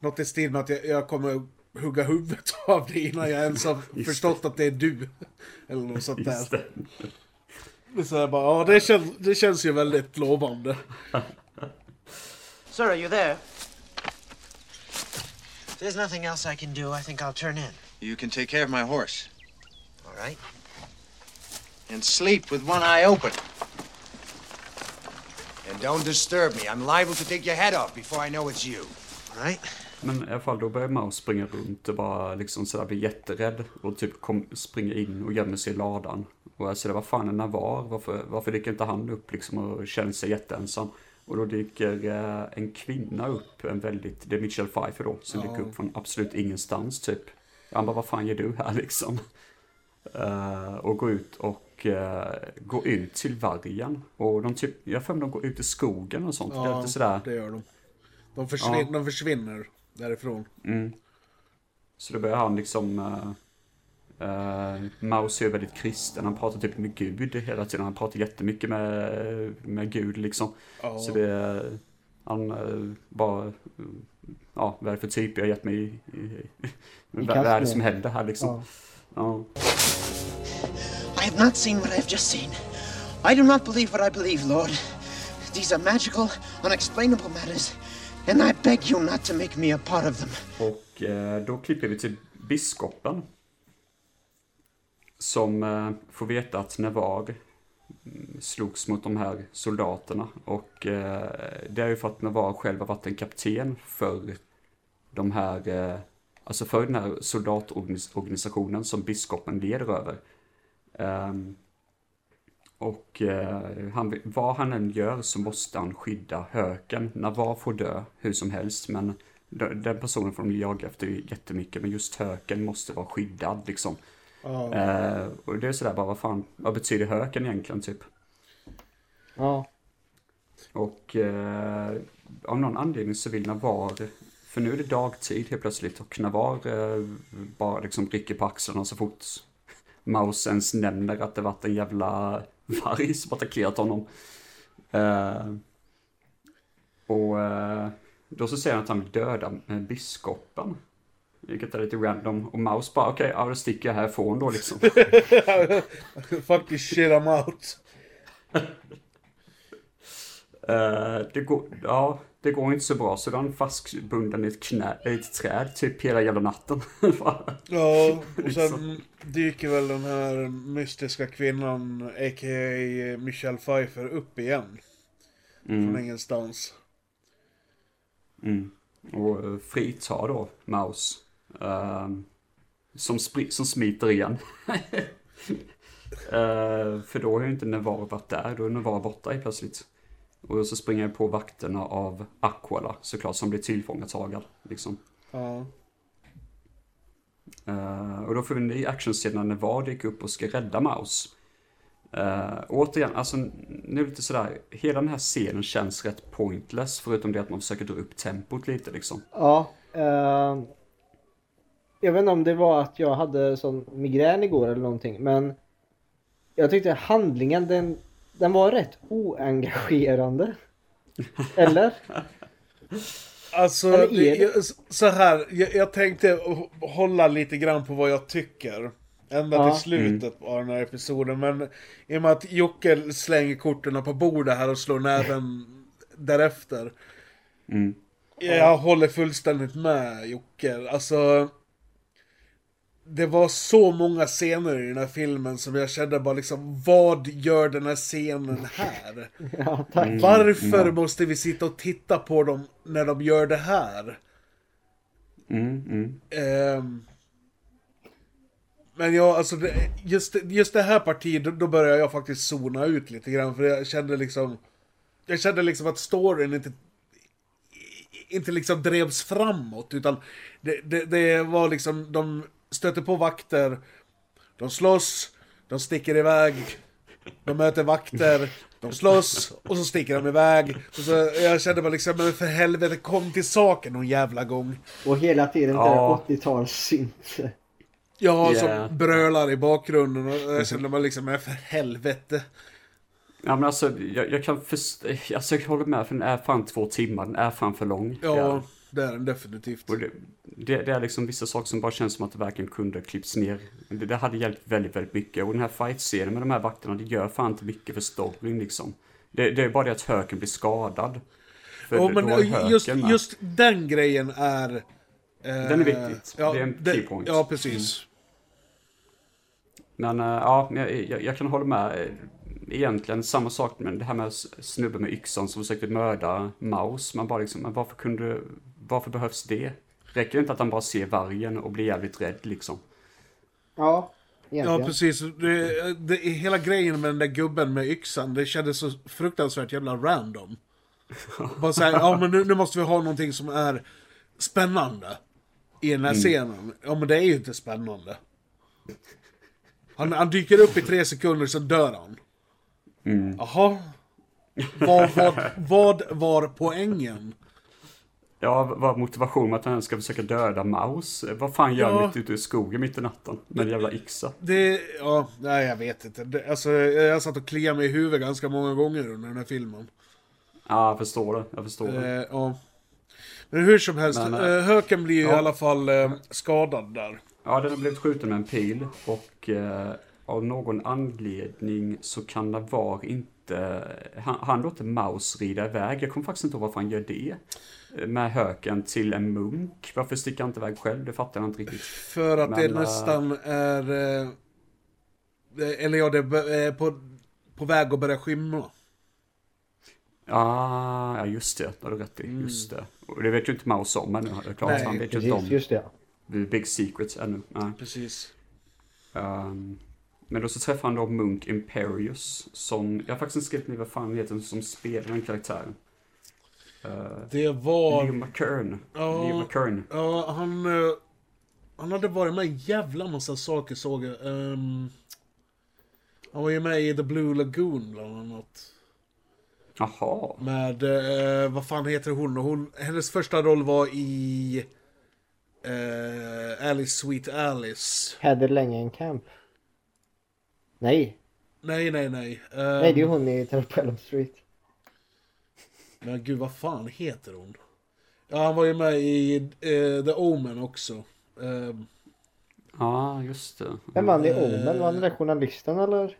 något i stil med att jag, jag kommer hugga huvudet av dig innan jag ens har förstått att det är du. Eller något sånt där. Det. Det är så här bara, ja det känns, det känns ju väldigt lovande. Sir, are you there? If there's nothing else I can do, I think I'll turn in. You can take care of my horse. All right? And sleep with one eye open. And don't disturb me. I'm liable to take your head off before I know it's you. All right? Men i alla fall då börjar Maus springa runt och bara liksom sådär blir jätterädd. Och typ kom, springer in och gömmer sig i ladan. Och jag säger vad fan är Navar? Varför, varför dyker inte han upp liksom och känner sig jätteensam? Och då dyker eh, en kvinna upp, en väldigt, det är Michelle Pfeiffer då, som dyker upp från absolut ingenstans typ. Han bara, vad fan gör du här liksom? Eh, och går ut och uh, går ut till vargen. Och de typ, jag för mig de går ut i skogen och sånt. det är Ja, lite sådär. det gör de. De, försvin- Ja. de försvinner därifrån. Mm. Så då börjar han liksom, eh, Uh, Maus är väldigt kristen, han pratar typ med Gud hela tiden. Han pratar jättemycket med, med Gud liksom. Ja. Så det är, han uh, bara, uh, ja vad är det för typ jag har gett mig i, i, i vad, är det som händer här liksom. Ja. Ja. I have not seen what I have just seen. I do not believe what I believe, Lord. These are magical, unexplainable matters, and I beg you not to make me a part of them. Och eh, då klipper vi till biskopen. Som eh, får veta att Navar mm, slogs mot de här soldaterna. Och eh, det är ju för att Navar själv har varit en kapten för de här, eh, alltså för den här soldatorganisationen som biskopen leder över. Ehm, och eh, han, vad han än gör så måste han skydda höken. Navar får dö hur som helst men den personen får de jaga efter jättemycket men just höken måste vara skyddad liksom. Eh, och det är sådär bara vad fan, vad betyder höken egentligen typ? Ja. Och eh, av någon anledning så vill Navar, för nu är det dagtid helt plötsligt och Navar eh, bara liksom rycker på axlarna så fort Maus ens nämner att det varit en jävla varg som attackerat honom. Eh, och eh, då så säger han att han vill döda eh, biskopen. Vilket är lite random. Och Maus bara okej, ja då sticker jag härifrån då liksom. Fuck this shit I'm out. Eh, det, går, ja, det går inte så bra så då är han fastbunden i ett, knä, i ett träd typ hela jävla natten. Ja, och Liksom. sen dyker väl den här mystiska kvinnan, a.k.a. Michelle Pfeiffer, upp igen. Från ingenstans. Mm. Och eh, fritar då Maus. Ehm, som, som smiter igen. Eh, för då har ju inte Navar varit där, då är Navar borta i plötsligt. Och så springer jag på vakterna av Aquala såklart som blir tillfångatagad. Liksom. Ja. Eh, och då får vi en ny actionscen när Navar dyker upp och ska rädda Maus. Uh, återigen, alltså nu lite sådär, hela den här scenen känns rätt pointless förutom det att man försöker dra upp tempot lite liksom. Ja. eh, jag vet inte om det var att jag hade sån migrän igår eller någonting men jag tyckte handlingen den, den var rätt oengagerande. Eller? Alltså, Eller jag, så här, jag, jag tänkte hålla lite grann på vad jag tycker. Ända Ja. till slutet av den här episoden. Men i och med att Jocke slänger korten på bordet här och slår näven därefter. Mm. Jag håller fullständigt med Jocke. Alltså... Det var så många scener i den här filmen som jag kände bara liksom, vad gör den här scenen här? Ja, tack. Varför måste vi sitta och titta på dem när de gör det här? Mm, mm. Ehm, men ja, alltså det, just, just det här partiet, då, då började jag faktiskt zona ut lite grann. För jag kände liksom... Jag kände liksom att storyn inte... Inte liksom drevs framåt, utan det, det, det var liksom, de stöter på vakter, de slåss, de sticker iväg, de möter vakter, de slåss och så sticker de iväg. Och så, jag kände bara liksom, men för helvete kom till saken någon jävla gång. Och hela tiden Ja. där 80-talssynt. Ja, Yeah. som brölar i bakgrunden och jag kände bara liksom, men för helvete. Ja men alltså, jag, jag kan förstå, alltså jag håller med för den är fan två timmar, den är fan för lång. Ja, det är den definitivt. Det, det, det är liksom vissa saker som bara känns som att det verkligen kunde klippts ner. Det, det hade hjälpt väldigt, väldigt mycket. Och den här fight-scenen med de här vakterna, det gör fan inte mycket för storyn liksom. Det, det är bara det att höken blir skadad. För Ja, men just, just den grejen är... eh, Den är viktigt. Ja, Det är en key point. Ja, precis. Men äh, ja, men jag, jag, jag kan hålla med. eh, Egentligen samma sak med det här med snubben med yxan som försökte mörda Maus. Man bara liksom, men varför kunde, varför behövs det? Räcker det inte att han bara ser vargen och blir jävligt rädd liksom? Ja, egentligen. Ja, precis. Det, det, hela grejen med den där gubben med yxan, det kändes så fruktansvärt jävla random. Bara såhär, ja men nu, nu måste vi ha någonting som är spännande. I den här scenen. Ja men det är ju inte spännande. Han, han dyker upp i tre sekunder, så dör han. Jaha. Vad, vad, vad var poängen? Ja, vad motivationen med att han ska försöka döda Maus? Vad fan gör han Ja. mitt ute i skogen mitt i natten? Med en jävla yxa. Det, ja, nej jag vet inte. Det, alltså, jag satt och kliade mig i huvudet ganska många gånger under den här filmen. Ja, jag förstår det. Jag förstår det. Eh, ja. Men hur som helst, Men, eh, eh, Höken blir ju i ja. alla fall eh, skadad där. Ja, den har blivit skjuten med en pil och eh, av någon anledning så kan Navar inte... Han, han låter Maus rida iväg. Jag kommer faktiskt inte ihåg varför han gör det. Eh, Med höken till en munk. Varför sticker han inte iväg själv? Det fattar jag inte riktigt. För att Men, det eh, nästan är... Eh, eller ja, det är på, på väg att börja skymma. Ah, ja, just det. Det har du rätt i. Just det. Och det vet ju inte Maus om ännu. Det är klart, Nej, han vet ju Precis, inte om just det. the big secrets ännu. Nej. Precis. Ehm, men då så träffar han då Munk Imperius som, jag har faktiskt inte skrivit ner vad fan heter som spelar den karaktären. Uh, Det var... Leo McKern. Ja. Leo McKern. Ja, han... eh, Han hade varit med i en jävla massa saker såg jag. Ehm, han var ju med i The Blue Lagoon bland annat. Jaha. Med, eh, vad fan heter hon? hon? Hennes första roll var i... Eh, Alice Sweet Alice. Heather Langenkamp. Nej, Nej, nej, nej. Ehm, nej det är ju hon i Terror Street. Men gud, vad fan heter hon? Ja, han var ju med i eh, The Omen också. Ehm, Ja, just det. Vem vann i Omen? Var han den där journalisten eller?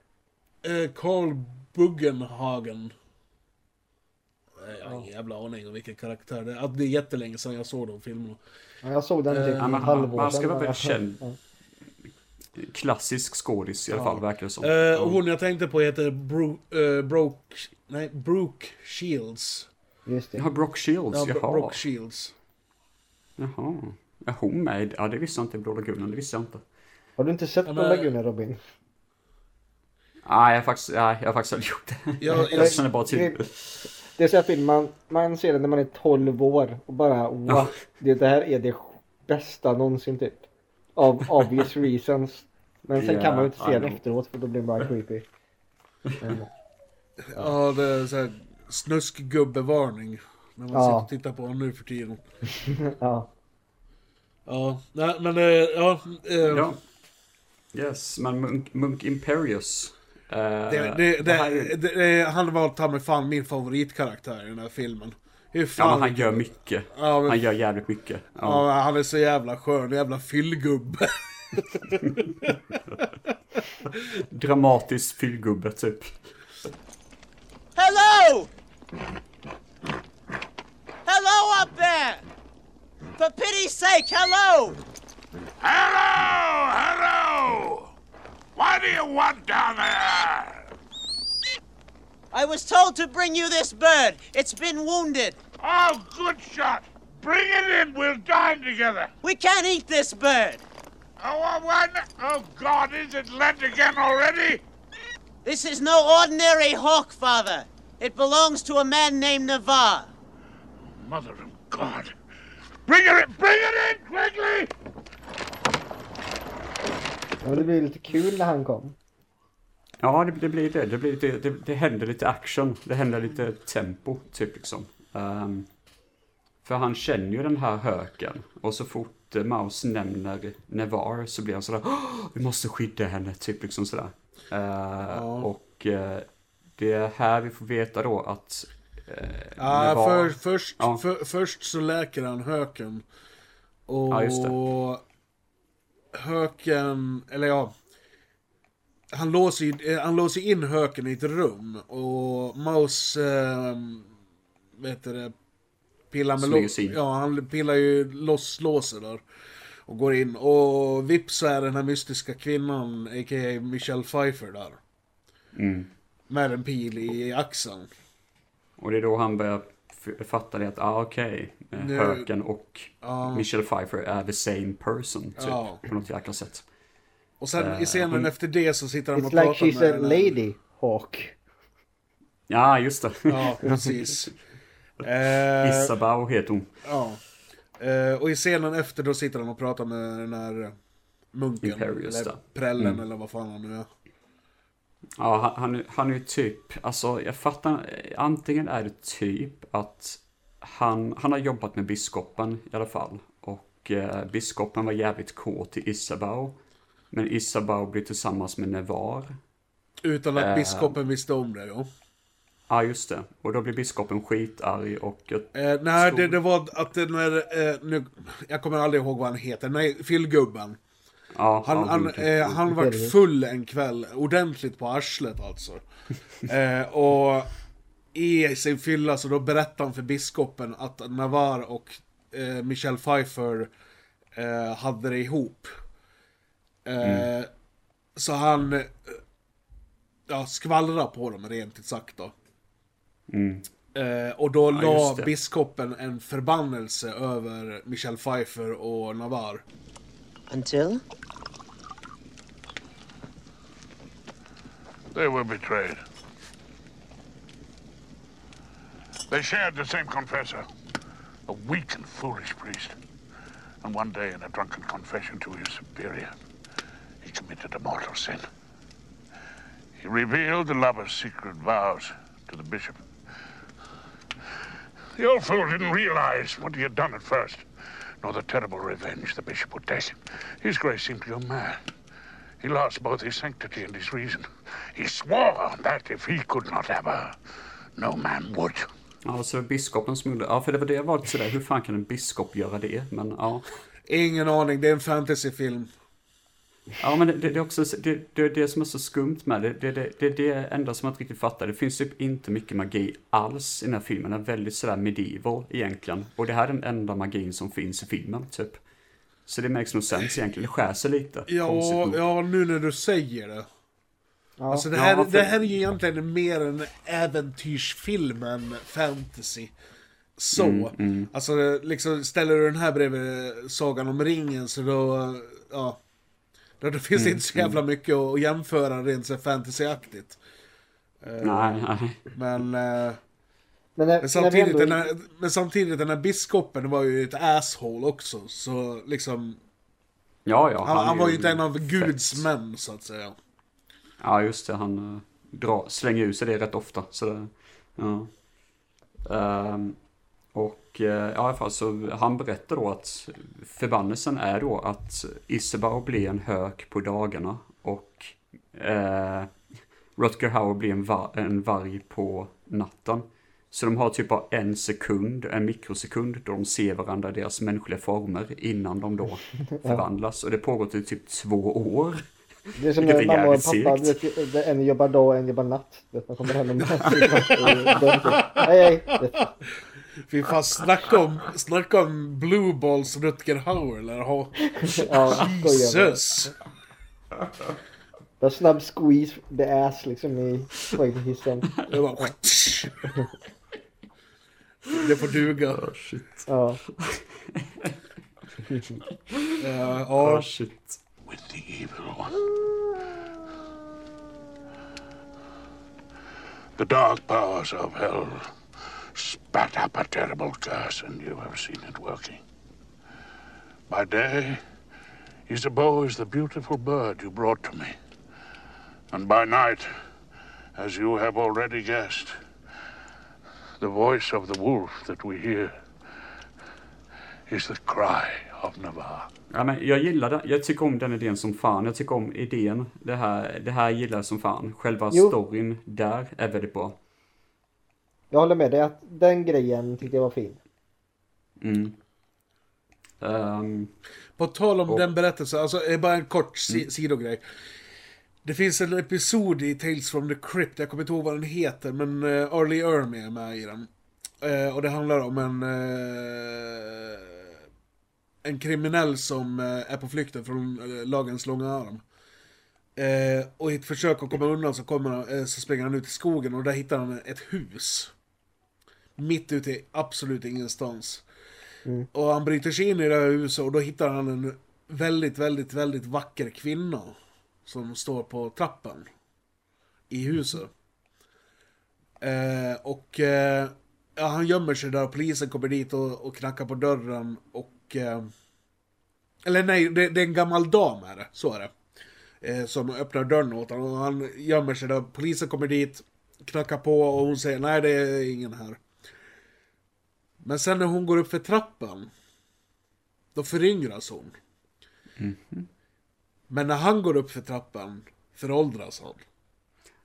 eh, Carl Buggenhagen. Eh, Jag har ingen jävla aning om vilken karaktär det är. Det är jättelänge sedan jag såg de filmerna. Ja, jag såg den Eh, typ ja, han- halvår han ska vara väldigt Ja. känd. Ja. Klassisk skådis i alla Ja. fall, verkar det som. Eh, Ja. och hon jag tänkte på heter Bro, eh, Broke... Nej, Brooke Shields. Just det. Ja, Brock Shields, Ja, jaha. Brooke Shields. Jaha. Är hon med? Ja, det visste jag inte Blå Lagunen, det visste jag inte. Har du inte sett Ja, Blå Lagunen Robin? Nej, jag har faktiskt, nej, jag har faktiskt aldrig gjort det. Ja, jag känner bara till. Det- Det är så här film, man, man ser den när man är 12 år och bara wow, Ja. det, det här är det bästa någonsin typ. Av obvious reasons. Men sen Ja, kan man ju inte se I den know. efteråt för då blir det bara creepy. Men, Ja, det är såhär snuskgubbevarning. När man Ja. sitter och tittar på honom nu för tiden. ja. Ja, nej men eh, ja. eh, Ja. Yes, men Munk, Munk Imperius. eh, Det, det, det här det, han var ta mig fan min favoritkaraktär i den här filmen. Hur fan... Ja, men han gör mycket. Ja, men- Han gör jävligt mycket. Ja, Ja. han är så jävla skön, jävla fyllgubbe. Dramatisk fyllgubbe, typ. Hello! Hello up there! For pity's sake, hello! Hello! Hello! What do you want down there? I was told to bring you this bird. It's been wounded. Oh, good shot. Bring it in. We'll dine together. We can't eat this bird. Oh, why not? Oh, God, is it Lent again already? This is no ordinary hawk, Father. It belongs to a man named Navarre. Mother of God. Bring it in. Bring it in quickly. ja, det blir lite kul när han kom. Ja, det, det blir det. Det, blir lite, det. det händer lite action. Det händer lite tempo, typ liksom. Ehm, för han känner ju den här höken. Och så fort Maus nämner Nevar så blir han sådär "Åh, Vi måste skydda henne, typ liksom sådär. Eh, Och eh, det är här vi får veta då att eh, Ja, Nevar- för, först, Ja. för, först så läker han höken. Och Ja, just höken, eller ja. Han låser, eh, han låser in höken i ett rum och Maus, eh, vet du det, pillar med lås. Ja, han pillar ju loss låset där. Och går in och vips så är den här mystiska kvinnan, a.k.a. Michelle Pfeiffer där. Mm. Med en pil i axeln. Och det är då han börjar fatta det att, ah okej, eh, Nu- Höken och Ja. Michelle Pfeiffer är the same person, typ. Ja. På något jäkla sätt. Och sen Eh, i scenen hon- efter det så sitter han och It's like pratar she's med a lady hawk. Ja, just det. Ja, precis. Eh, Isabau heter hon. ja. Eh, och i scenen efter då sitter han och pratar med den här munken. Imperius eller prällen Mm. eller vad fan han nu är. Ja, han, han, är- han är ju typ, alltså jag fattar, antingen är det typ att han, han har jobbat med biskopen i alla fall. Och eh, biskopen var jävligt kåt i Isabeau. Men Isabeau blir tillsammans med Nevar. Utan att Eh. biskopen visste om det, ja. Ja, just det. Och då blir biskopen skitarg och... Eh, nej, tror- det, det var att när, eh, nu, jag kommer aldrig ihåg vad han heter, nej, fyllgubben. Ja, Han, han, Wilken. eh, han vart full en kväll, ordentligt på arslet alltså. Eh, och i sin fylla så då berättade han för biskopen att Navar och eh, Michelle Pfeiffer eh, hade det ihop. Eh, Så han eh, ja, skvallrade på dem rent ut sagt då. Mm. Eh, och då Ja, la biskopen en förbannelse över Michelle Pfeiffer och Navar. Until? They were betrayed. They shared the same confessor, a weak and foolish priest. And one day, in a drunken confession to his superior, he committed a mortal sin. He revealed the lover's secret vows to the bishop. The old fool didn't realize what he had done at first, nor the terrible revenge the bishop would take. His grace seemed to go mad. He lost both his sanctity and his reason. He swore that if he could not have her, no man would. Ja, så biskopen som gjorde... Ja, för det var det jag var lite sådär, hur fan kan en biskop göra det? Men ja. Ingen aning, det är en fantasyfilm. Ja, men det, det är också det, det, är det som är så skumt med det. Det, det, det är det enda som jag inte riktigt fattar. Det finns typ inte mycket magi alls i den här filmen. Den är väldigt sådär medieval egentligen. Och det här är den enda magin som finns i filmen, typ. Så det makes no sense egentligen. Det skär sig lite. Ja, nog. ja, nu när du säger det. Ja. Alltså det här, Ja, det här är ju egentligen mer en äventyrsfilm än fantasy. Så. Mm, Alltså det- liksom ställer du den här bredvid Sagan om ringen så då, ja. Då, då finns det Mm, inte så jävla mycket att jämföra rent så fantasyaktigt. Eh, Nej, nej. Men, eh, Men, men, samtidigt, ändå, den här, men samtidigt den här biskopen var ju ett asshole också. Så liksom, Ja, ja. han, han är var ju inte en av fett. Guds män så att säga. Ja, just det. Han uh, drar, slänger ut sig det rätt ofta. Så det, ja. Ehm, och ja, i alla fall så han berättar då att förbannelsen är då att Isabel blir en hök på dagarna och uh, Rutger Hauer blir en, var, en varg på natten. Så de har typ bara en sekund, en mikrosekund, då de ser varandra deras mänskliga former innan de då förvandlas. Och det pågår till typ två år. det är som när är mamma och pappa, vet, en jobbar dag och en jobbar natt. Vet, man kommer hem med Hej hej! Fy fan, snacka om, snacka om Blue Balls Rutger Hauer eller ha. Ja, bara. Jesus! Bara snabb squeeze the ass liksom i hissen. Det var... Det får duga. Ja. Ja, Oh, ja, shit. with the evil one. The dark powers of hell spat up a terrible curse, and you have seen it working. By day, Isabeau is the beautiful bird you brought to me. And by night, as you have already guessed, the voice of the wolf that we hear is the cry of Navarre. Ja, men jag gillar det. Jag tycker om den idén som fan. Jag tycker om idén. Det här, det här gillar jag som fan. Själva Jo. storyn där är väldigt bra. Jag håller med dig att den grejen tyckte jag var fin. Mm. Ehm, På tal om Och- den berättelsen, alltså är bara en kort si- sidogrej. Det finns en episod i Tales from the Crypt, jag kommer inte ihåg vad den heter, men uh, Arlie Ermy är med i den. Eh, och det handlar om en... eh, en kriminell som eh, är på flykten från uh, lagens långa arm. Eh, och i ett försök att komma undan så, kommer han, eh, så springer han ut i skogen och där hittar han ett hus. Mitt ute i absolut ingenstans. Och han bryter sig in i det här huset och då hittar han en väldigt, väldigt, väldigt vacker kvinna. Som står på trappan. I huset. Eh, och eh, ja, han gömmer sig där och polisen kommer dit och, och knackar på dörren och... Eh, eller nej, det, det är en gammal dam är det, så är det. Eh, som öppnar dörren åt honom och han gömmer sig där. Polisen kommer dit, knackar på och hon säger nej det är ingen här. Men sen när hon går upp för trappan, då föryngras hon. Mhm. Men när han går upp för trappan, föråldras han.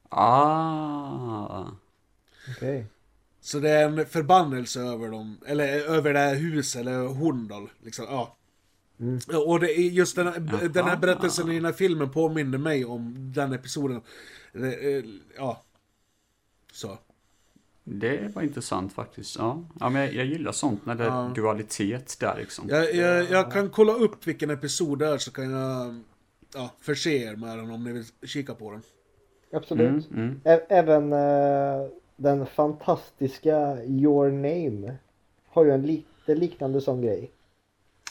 Ah. Okej. Så det är en förbannelse över dem, eller över det här huset, eller hon då, liksom, ja. Och det är just den här, den här berättelsen i den här filmen påminner mig om den episoden. Det, eh, Ja. Så. Det var intressant faktiskt. Ja, ja men jag, jag gillar sånt när det är Ja. dualitet där liksom. Jag, jag, jag kan kolla upp vilken episod det är så kan jag ja, förse er med den om ni vill kika på den. Absolut. Mm, mm. Även eh, den fantastiska Your Name har ju en lite liknande sån grej.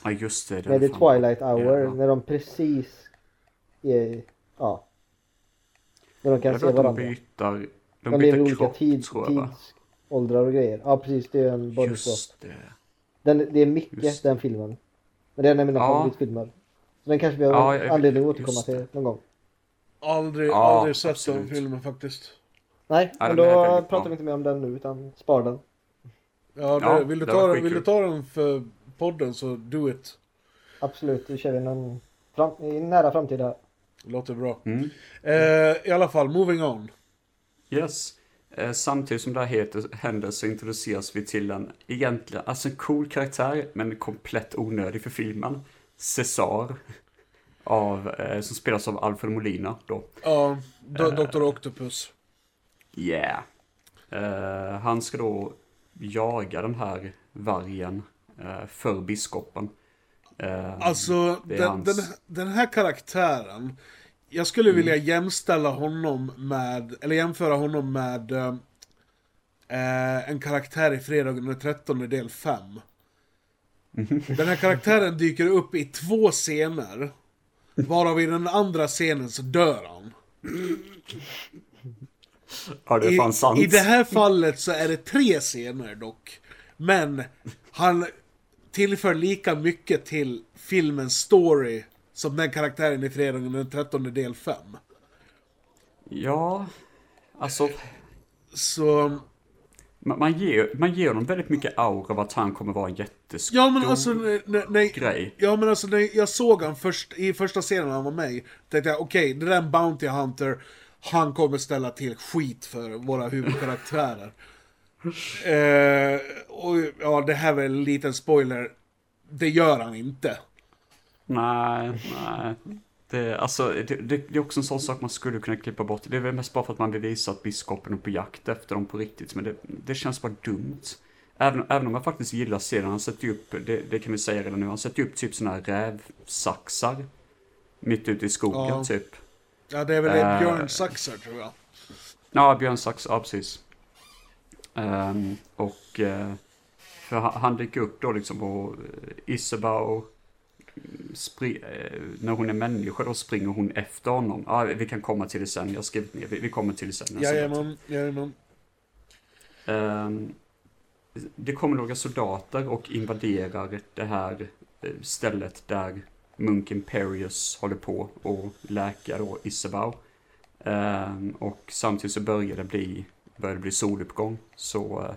Ja, just det. det Med The Twilight Hour, Ja. när de precis är, ja. När de kan Jag se de varandra. byter, de De lever i byter olika kropp, tid, tror jag va? tidsåldrar och grejer. Ja precis, det är en body swap. Just det. Den, det är mycket Just den filmen. Men det är en av mina Ja. favoritfilmer. Så den kanske vi har Ja, jag- anledning att återkomma till någon gång. Aldrig, Ja, aldrig sett absolut. den filmen faktiskt. Nej, Ja, men då pratar bra. vi inte mer om den nu utan spar den. Ja, det, Ja, vill, du ta den, vill du ta den för podden så do it. Absolut, det kör vi någon fram, i nära framtid här. Låter bra. Mm. Eh, I alla fall, moving on. Yes. Eh, samtidigt som det här heter, händer så introduceras vi till en egentligen, alltså en cool karaktär, men komplett onödig för filmen. Cesar. Av, eh, som spelas av Alfred Molina då. Ja, Do- Eh. Dr. Octopus. Yeah. Eh, han ska då jaga den här vargen för biskopen. Alltså, den, hans- den, den här karaktären. Jag skulle vilja jämställa honom med, eller jämföra honom med eh, eh, en karaktär i Fredagen den 13 del 5. Den här karaktären dyker upp i två scener. Varav i den andra scenen så dör han. ja, det är fan I, sant. I det här fallet så är det tre scener dock. Men han tillför lika mycket till filmens story som den karaktären i Fredagen den 13 del 5. Ja, alltså Så... man, man, ger, man ger honom väldigt mycket aura av att han kommer vara en jättestor Ja men alltså, nej, nej, nej, grej. ja, men alltså när jag såg han först, i första scenen han var med tänkte jag okej, det där är en Bounty Hunter, han kommer ställa till skit för våra huvudkaraktärer. eh, och ja, det här är en liten spoiler, det gör han inte. Nej, nej. Det, alltså, det, det, det är också en sån sak man skulle kunna klippa bort. Det är väl mest bara för att man vill visa att biskopen är på jakt efter dem på riktigt. Men det, det känns bara dumt. Även, även om jag faktiskt gillar serien, han sätter ju upp, det, kan vi säga redan nu, han sätter ju upp typ såna här rävsaxar. Mitt ute i skogen Ja. typ. Ja, det är väl Eh. Björn Saxar tror jag. Ja, Björn Sax, ja precis. Ehm, och eh, för han, han dyker upp då liksom och uh, Isabel, eh, när hon är människa då springer hon efter honom. Ja, vi kan komma till det sen, jag har skrivit ner, vi, vi kommer till det sen. Jajamän, jajamän. Ehm, det kommer några soldater och invaderar det här eh, stället där munken Perius håller på och läka då Isabel. Ehm, och samtidigt så börjar det bli, börjar det bli soluppgång. Så eh,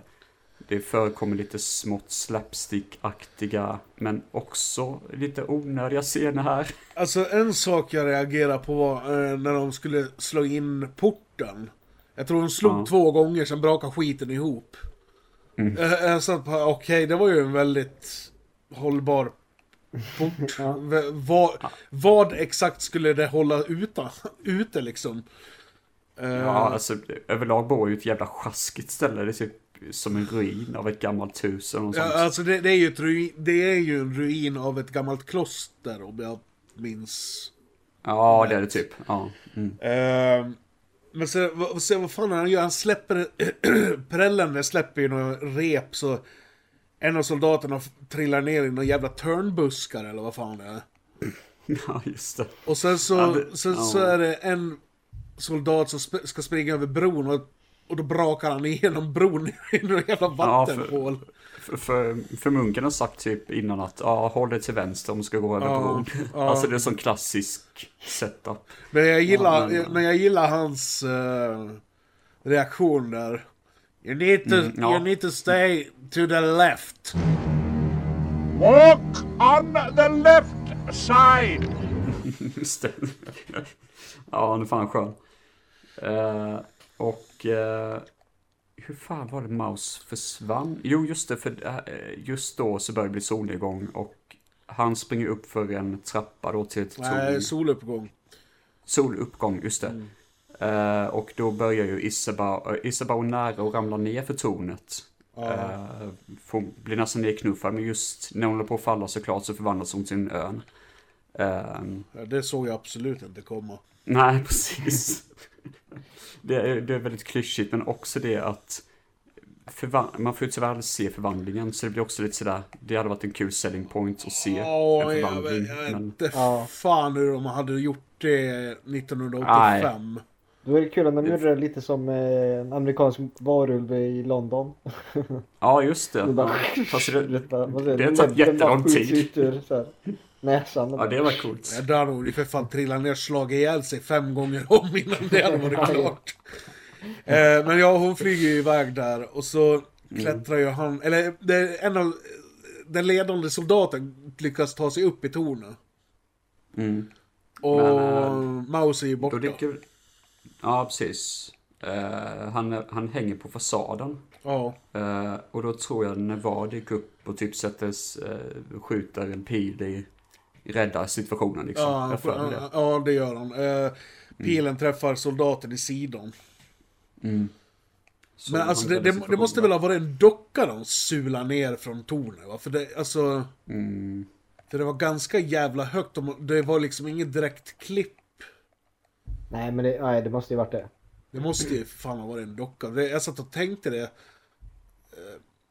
det förekommer lite smått slapstick-aktiga men också lite onödiga scener här. Alltså en sak jag reagerar på var eh, när de skulle slå in porten. Jag tror de slog Ja. två gånger, sen brakade skiten ihop. Mm. Eh, Jag satt på, okej, det var ju en väldigt hållbar port. V- vad, vad exakt skulle det hålla utan, ute liksom? Eh, Ja, alltså överlag bor ju ett jävla sjaskigt ställe. Det typ som en ruin av ett gammalt hus eller något sånt. Ja, alltså det, det, är ju ruin, det är ju en ruin av ett gammalt kloster om jag minns. Ja, det är det typ. Ja. Mm. Ehm, men sen, vad, sen, vad fan han gör? Han släpper... Prellen släpper ju några rep så... En av soldaterna trillar ner i någon jävla törnbuskar eller vad fan det är. ja, just det. Och sen så, Ja, det- sen, ja. så är det en soldat som sp- ska springa över bron och, och då brakar han igenom bron i någon jävla Ja, vattenhål. För, för, för munken har sagt typ innan att ja, håll dig till vänster om du ska gå över Ja, bron. ja. Alltså det är sån klassisk setup. Men jag gillar, Ja, men- men jag gillar hans eh, reaktion där. You need to, Mm, ja. you need to stay To the left. Walk on the left side. Just det. ja, han är fan skön. Eh, och eh, hur fan var det Maus försvann? Jo, just det, för eh, just då så börjar det bli solnedgång och han springer upp för en trappa då till ett Nej, soluppgång. Soluppgång, just det. Eh, och då börjar ju Isabel, uh, Isabel nära att ramla ner för tornet. Uh, får, blir nästan nedknuffad, men just när hon håller på att falla såklart så förvandlas hon till en örn. Ehm, Ja, det såg jag absolut inte komma. Nej, precis. Det, är, det är väldigt klyschigt, men också det att man får ju tyvärr aldrig se förvandlingen, så det blir också lite sådär, det hade varit en kul selling point att se Åh, en jag, förvandling. jag vet men, inte Ja. fan hur de hade gjort det 1985. Då är det kul om de gjorde det lite som eh, en amerikansk varulv i London. ja, just det. Bara- Ja, Fast det, har tagit jättelång tid. här, näsan. ja, det var coolt. Ja, Där hade hon ju för fan trillat ner och slagit ihjäl sig fem gånger om innan det hade varit klart. Eh, men ja, hon flyger ju iväg där och så klättrar ju han, eller det är en av, den ledande soldaten lyckas ta sig upp i tornet. Mm. Och Men, eh, Maus är ju borta. dyker... Ja, precis. Eh, han, han hänger på fasaden. Ja, Eh, och då tror jag Nevar dyker upp och typ sätter, uh, skjuter en pil i, räddar situationen liksom. ja, för det. ja, det gör han. Eh, pilen träffar soldaten i sidan. Så Men alltså det, det, det måste väl ha varit en docka de sular ner från tornet va? För det, alltså... Mm. För det var ganska jävla högt och det var liksom inget direkt klipp. Nej men det, nej, det måste ju varit det. Det måste ju fan ha varit en docka. Det, jag satt och tänkte det.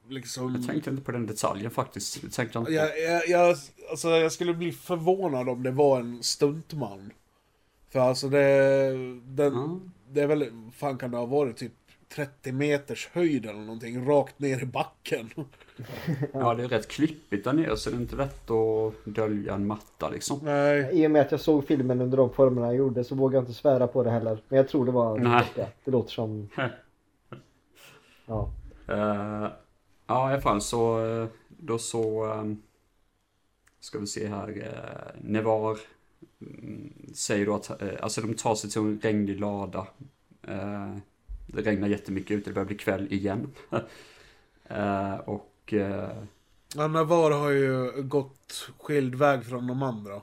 Liksom... Jag tänkte inte på den detaljen faktiskt. Det tänkte jag inte på. Jag, jag, jag, alltså jag skulle bli förvånad om det var en stuntman. För alltså det... Den, Ja. Det är väl... fan kan det ha varit? Typ 30 meters höjd eller någonting. Rakt ner i backen. Ja, det är rätt klippigt där nere så det är inte lätt att dölja en matta liksom. Nej. I och med att jag såg filmen under de formerna jag gjorde så vågar jag inte svära på det heller. Men jag tror det var en Nej. Det låter som... Ja. Eh, ja, i alla fall så, eh, då så, um, ska vi se här, uh, Nevar mm, säger då att, eh, alltså de tar sig till en regnig lada. Eh, det regnar jättemycket ute, det börjar bli kväll igen. Eh, och eh, Ja, Navar har ju gått skild väg från de andra.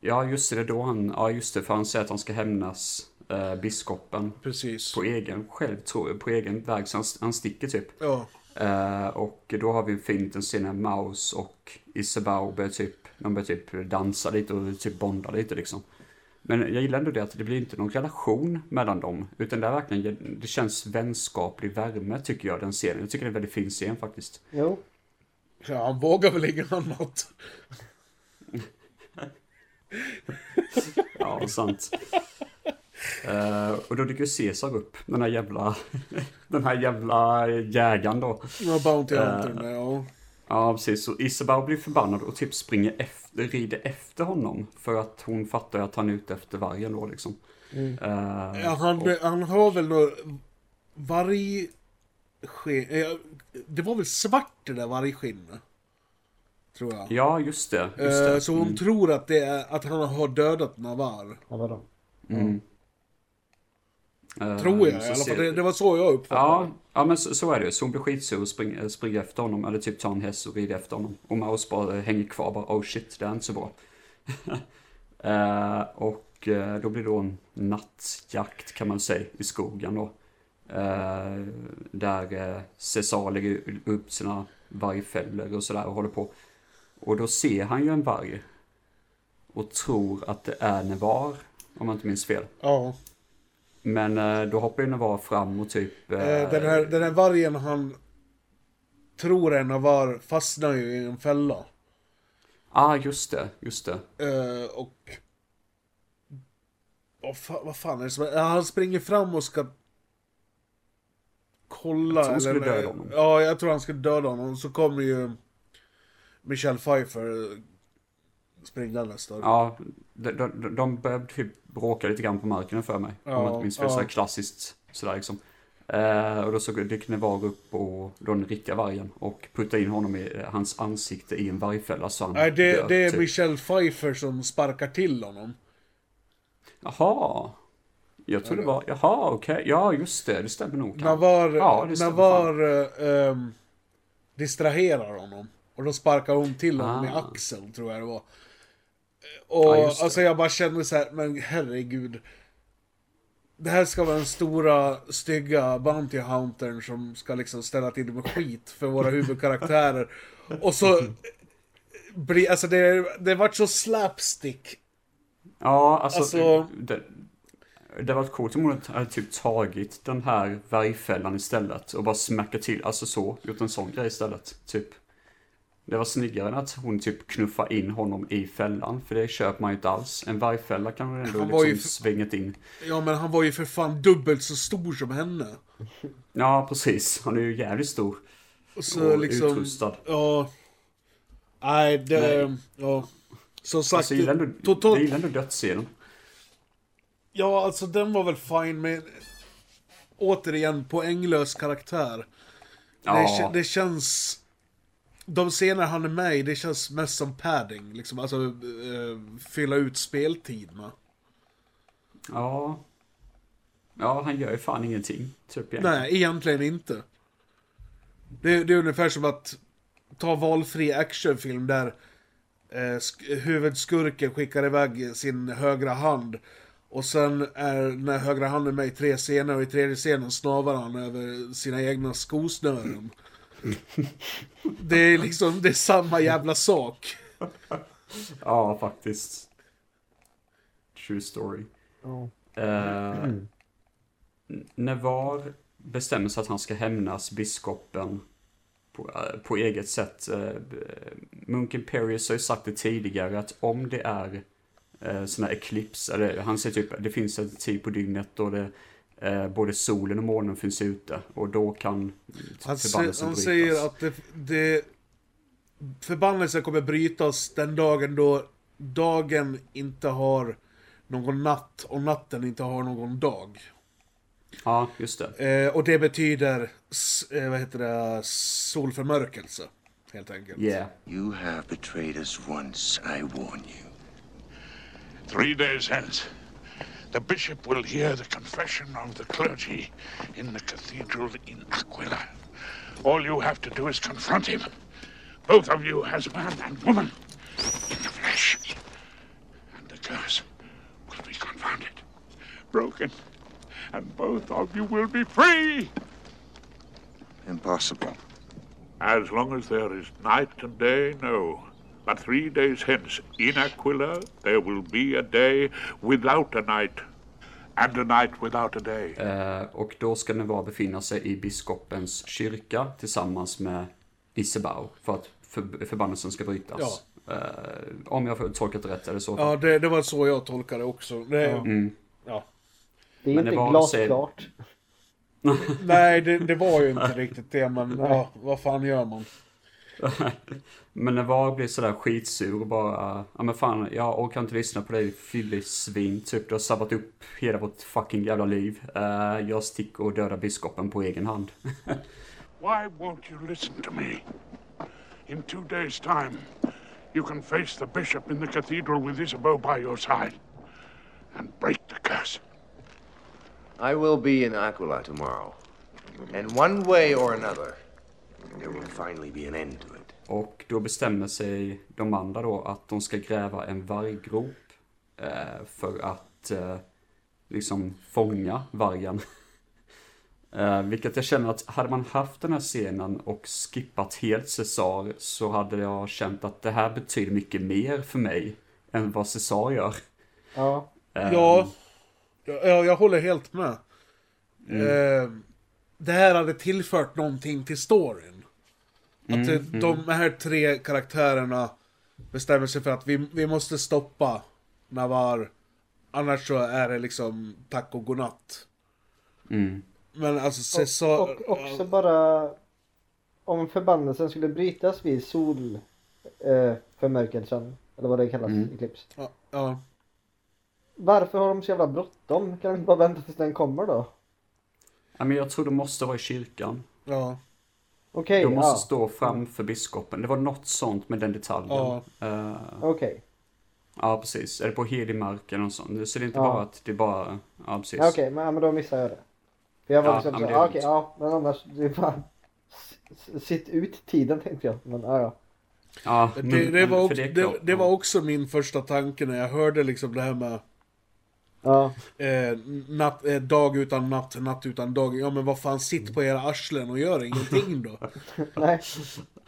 ja, just det, då han, ja just det, för han säger att han ska hämnas eh, biskopen Precis. på egen, själv på egen väg, så han, han sticker typ. Ja. Eh, och då har vi en fin liten scen när Maus och Isabel börjar typ, de börjar typ dansa lite och typ bonda lite liksom. Men jag gillar ändå det att det blir inte någon relation mellan dem. Utan det är verkligen, det känns vänskaplig värme tycker jag den scenen. Jag tycker det är en väldigt fin scen faktiskt. Jo. Ja, han vågar väl inget annat. Ja, sant. Eh, och då dyker Caesar upp, den här jävla, den här jävla jägaren då. Ja, Bounty Eh, Hunter, ja. Ja, precis. Så Isabel blir förbannad och typ springer efter, rider efter honom. För att hon fattar att han är ute efter vargen då liksom. Mm. Eh, ja han, och, han har väl något vargskinn... Det var väl svart det där vargskinnet? Tror jag. ja, just det. Just det. Så hon Mm, tror att, det är, att han har dödat Navar. Ja, vadå? mm. Eh, Tror jag i alla fall. Det, det var så jag uppfattade Ja, ja men så, så är det ju. Så hon blir skitsur och springer, springer efter honom. Eller typ tar en häst och rider efter honom. Och Maus bara hänger kvar bara. Oh shit, det är inte så bra. Eh, och eh, då blir det då en nattjakt kan man säga i skogen då. Eh, där uh, Cesar lägger upp sina vargfällor och sådär och håller på. Och då ser han ju en varg. Och tror att det är Nevar. Om jag inte minns fel. Ja. Men eh, då hoppar ju Navar fram och typ... eh, Eh, Den här, den här vargen han tror är Navar fastnar ju i en fälla. ah, just det, just det. Och... Vad fan, vad fan är det som ja, Han springer fram och ska... Kolla Jag tror han skulle eller- döda honom. Ja, jag tror han ska döda honom. Så kommer ju... Michelle Pfeiffer springandes då. Ja, de, de, de börjar typ bråka lite grann på marken för mig. om jag Ja, inte minns fel. ja. Sådär klassiskt. Sådär liksom. Eh, och då så dyker Nevar upp då den riktiga vargen och puttar in honom i eh, hans ansikte i en vargfälla så han Nej, det, dör, det är typ. Michelle Pfeiffer som sparkar till honom. Jaha. Jag tror det var, jaha okej, ja just det, det stämmer nog. Navar, ja, Navar eh, ehm, distraherar honom. Och då sparkar hon till honom med Ah. axeln, tror jag det var. Och Ja, alltså jag bara kände så här, men herregud. Det här ska vara den stora, stygga Bounty Huntern som ska liksom ställa till med skit för våra huvudkaraktärer. Och så... Bli, alltså det, det vart så slapstick. Ja, alltså, Alltså- det, det var coolt om hon hade typ tagit den här vargfällan istället och bara smackat till, alltså så, gjort en sån grej istället, typ. Det var snyggare än att hon typ knuffar in honom i fällan, för det köper man ju inte alls. En vargfälla kan man ändå liksom ju- svingat in. Ja men han var ju för fan dubbelt så stor som henne. Ja, precis. Han är ju jävligt stor. Och så Och liksom... utrustad. Ja. Nej, det... Nej. Ja. Som sagt, Alltså, jag gillar ändå, totalt... jag gillar ändå dödsscenen. Ja, alltså den var väl fine med... Återigen, poänglös karaktär. Det, Ja. kä- det känns... De scener han är med i, det känns mest som padding. Liksom, alltså eh, fylla ut speltid med. Ja. Ja, han gör ju fan ingenting, typ egentligen. Nej, egentligen inte. Det, det är ungefär som att ta valfri actionfilm där eh, sk- huvudskurken skickar iväg sin högra hand. Och sen är när högra handen med i tre scener och i tredje scenen snavar han över sina egna skosnören. Det är liksom, det är samma jävla sak. Ja, faktiskt. True story. Ja. Eh, Nevar bestämmer sig att han ska hämnas biskopen på, eh, på eget sätt. Eh, munken Perius har ju sagt det tidigare att om det är eh, såna eklips, eller han säger typ det finns en tid på dygnet då det eh, både solen och månen finns ute och då kan Han, förbannelsen han brytas. säger att det, det... Förbannelsen kommer brytas den dagen då dagen inte har någon natt och natten inte har någon dag. Ja, just det. Eh, och det betyder, eh, vad heter det, solförmörkelse. Helt enkelt. Yeah. You have betrayed us once, I warn you. Three days hence, the bishop will hear the confession of the clergy in the cathedral in Aquila. All you have to do is confront him. Both of you as man and woman in the flesh. And the curse will be confounded, broken, and both of you will be free. Impossible. As long as there is night and day, no. But three days hence, in Aquila, there will be a day without a night, and a night without a day. Eh, och då ska Nevar befinna sig i biskopens kyrka tillsammans med Isebau för att för, förbannelsen ska brytas. Eh, om jag har tolkat det rätt är det så. Ja, det, det var så jag tolkade också. Det, ja. Mm. Ja. Det är Men inte glasklart. Nej, det, det var ju inte riktigt det, men ja, vad fan gör man? Men Nevar blir sådär skitsur och bara, ja men fan, jag orkar inte lyssna på dig fyllisvin, typ du har sabbat upp hela vårt fucking jävla liv. Eh, jag sticker och dödar biskopen på egen hand. Why won't you listen to me? In two days' time, you can face the bishop in the cathedral with Isabeau by your side and break the curse. I will be in Aquila tomorrow. And one way or another, Och då bestämmer sig de andra då att de ska gräva en varggrop eh, för att eh, liksom fånga vargen. eh, vilket jag känner att hade man haft den här scenen och skippat helt Cesar så hade jag känt att det här betyder mycket mer för mig än vad Cesar gör. Ja. Eh, Ja, jag, jag håller helt med. Eh, det här hade tillfört någonting till storyn. Att eh, de här tre karaktärerna bestämmer sig för att vi, vi måste stoppa Navar. Annars så är det liksom tack och godnatt. Mm. Men alltså Cesar... Och, och också bara om förbannelsen skulle brytas vid sol eh, eller vad det kallas Mm. i clips. Ja, ja. Varför har de så jävla bråttom? Kan de inte bara vänta tills den kommer då? Ja, men jag tror det måste vara i kyrkan. Ja. Okej, De måste ja. stå framför biskopen. Det var något sånt med den detaljen. Ja. Eh, Okej. ja, precis. Är det på helig mark eller något sånt? Så det är inte Ja. bara att det är bara... Ja, precis. Ja, Okej, men, ja, men då missar jag det. För jag var Ja, liksom ja, det okej, ja, men annars, det är bara... Sitt ut tiden tänkte jag. Men ja, ja. Ja, Det, men- det, men var också, det det, det var också min första tanke när jag hörde liksom det här med Ja, eh, natt, eh, dag utan natt, natt utan dag. Ja men vad fan, sitt på era arslen och gör ingenting då. nej.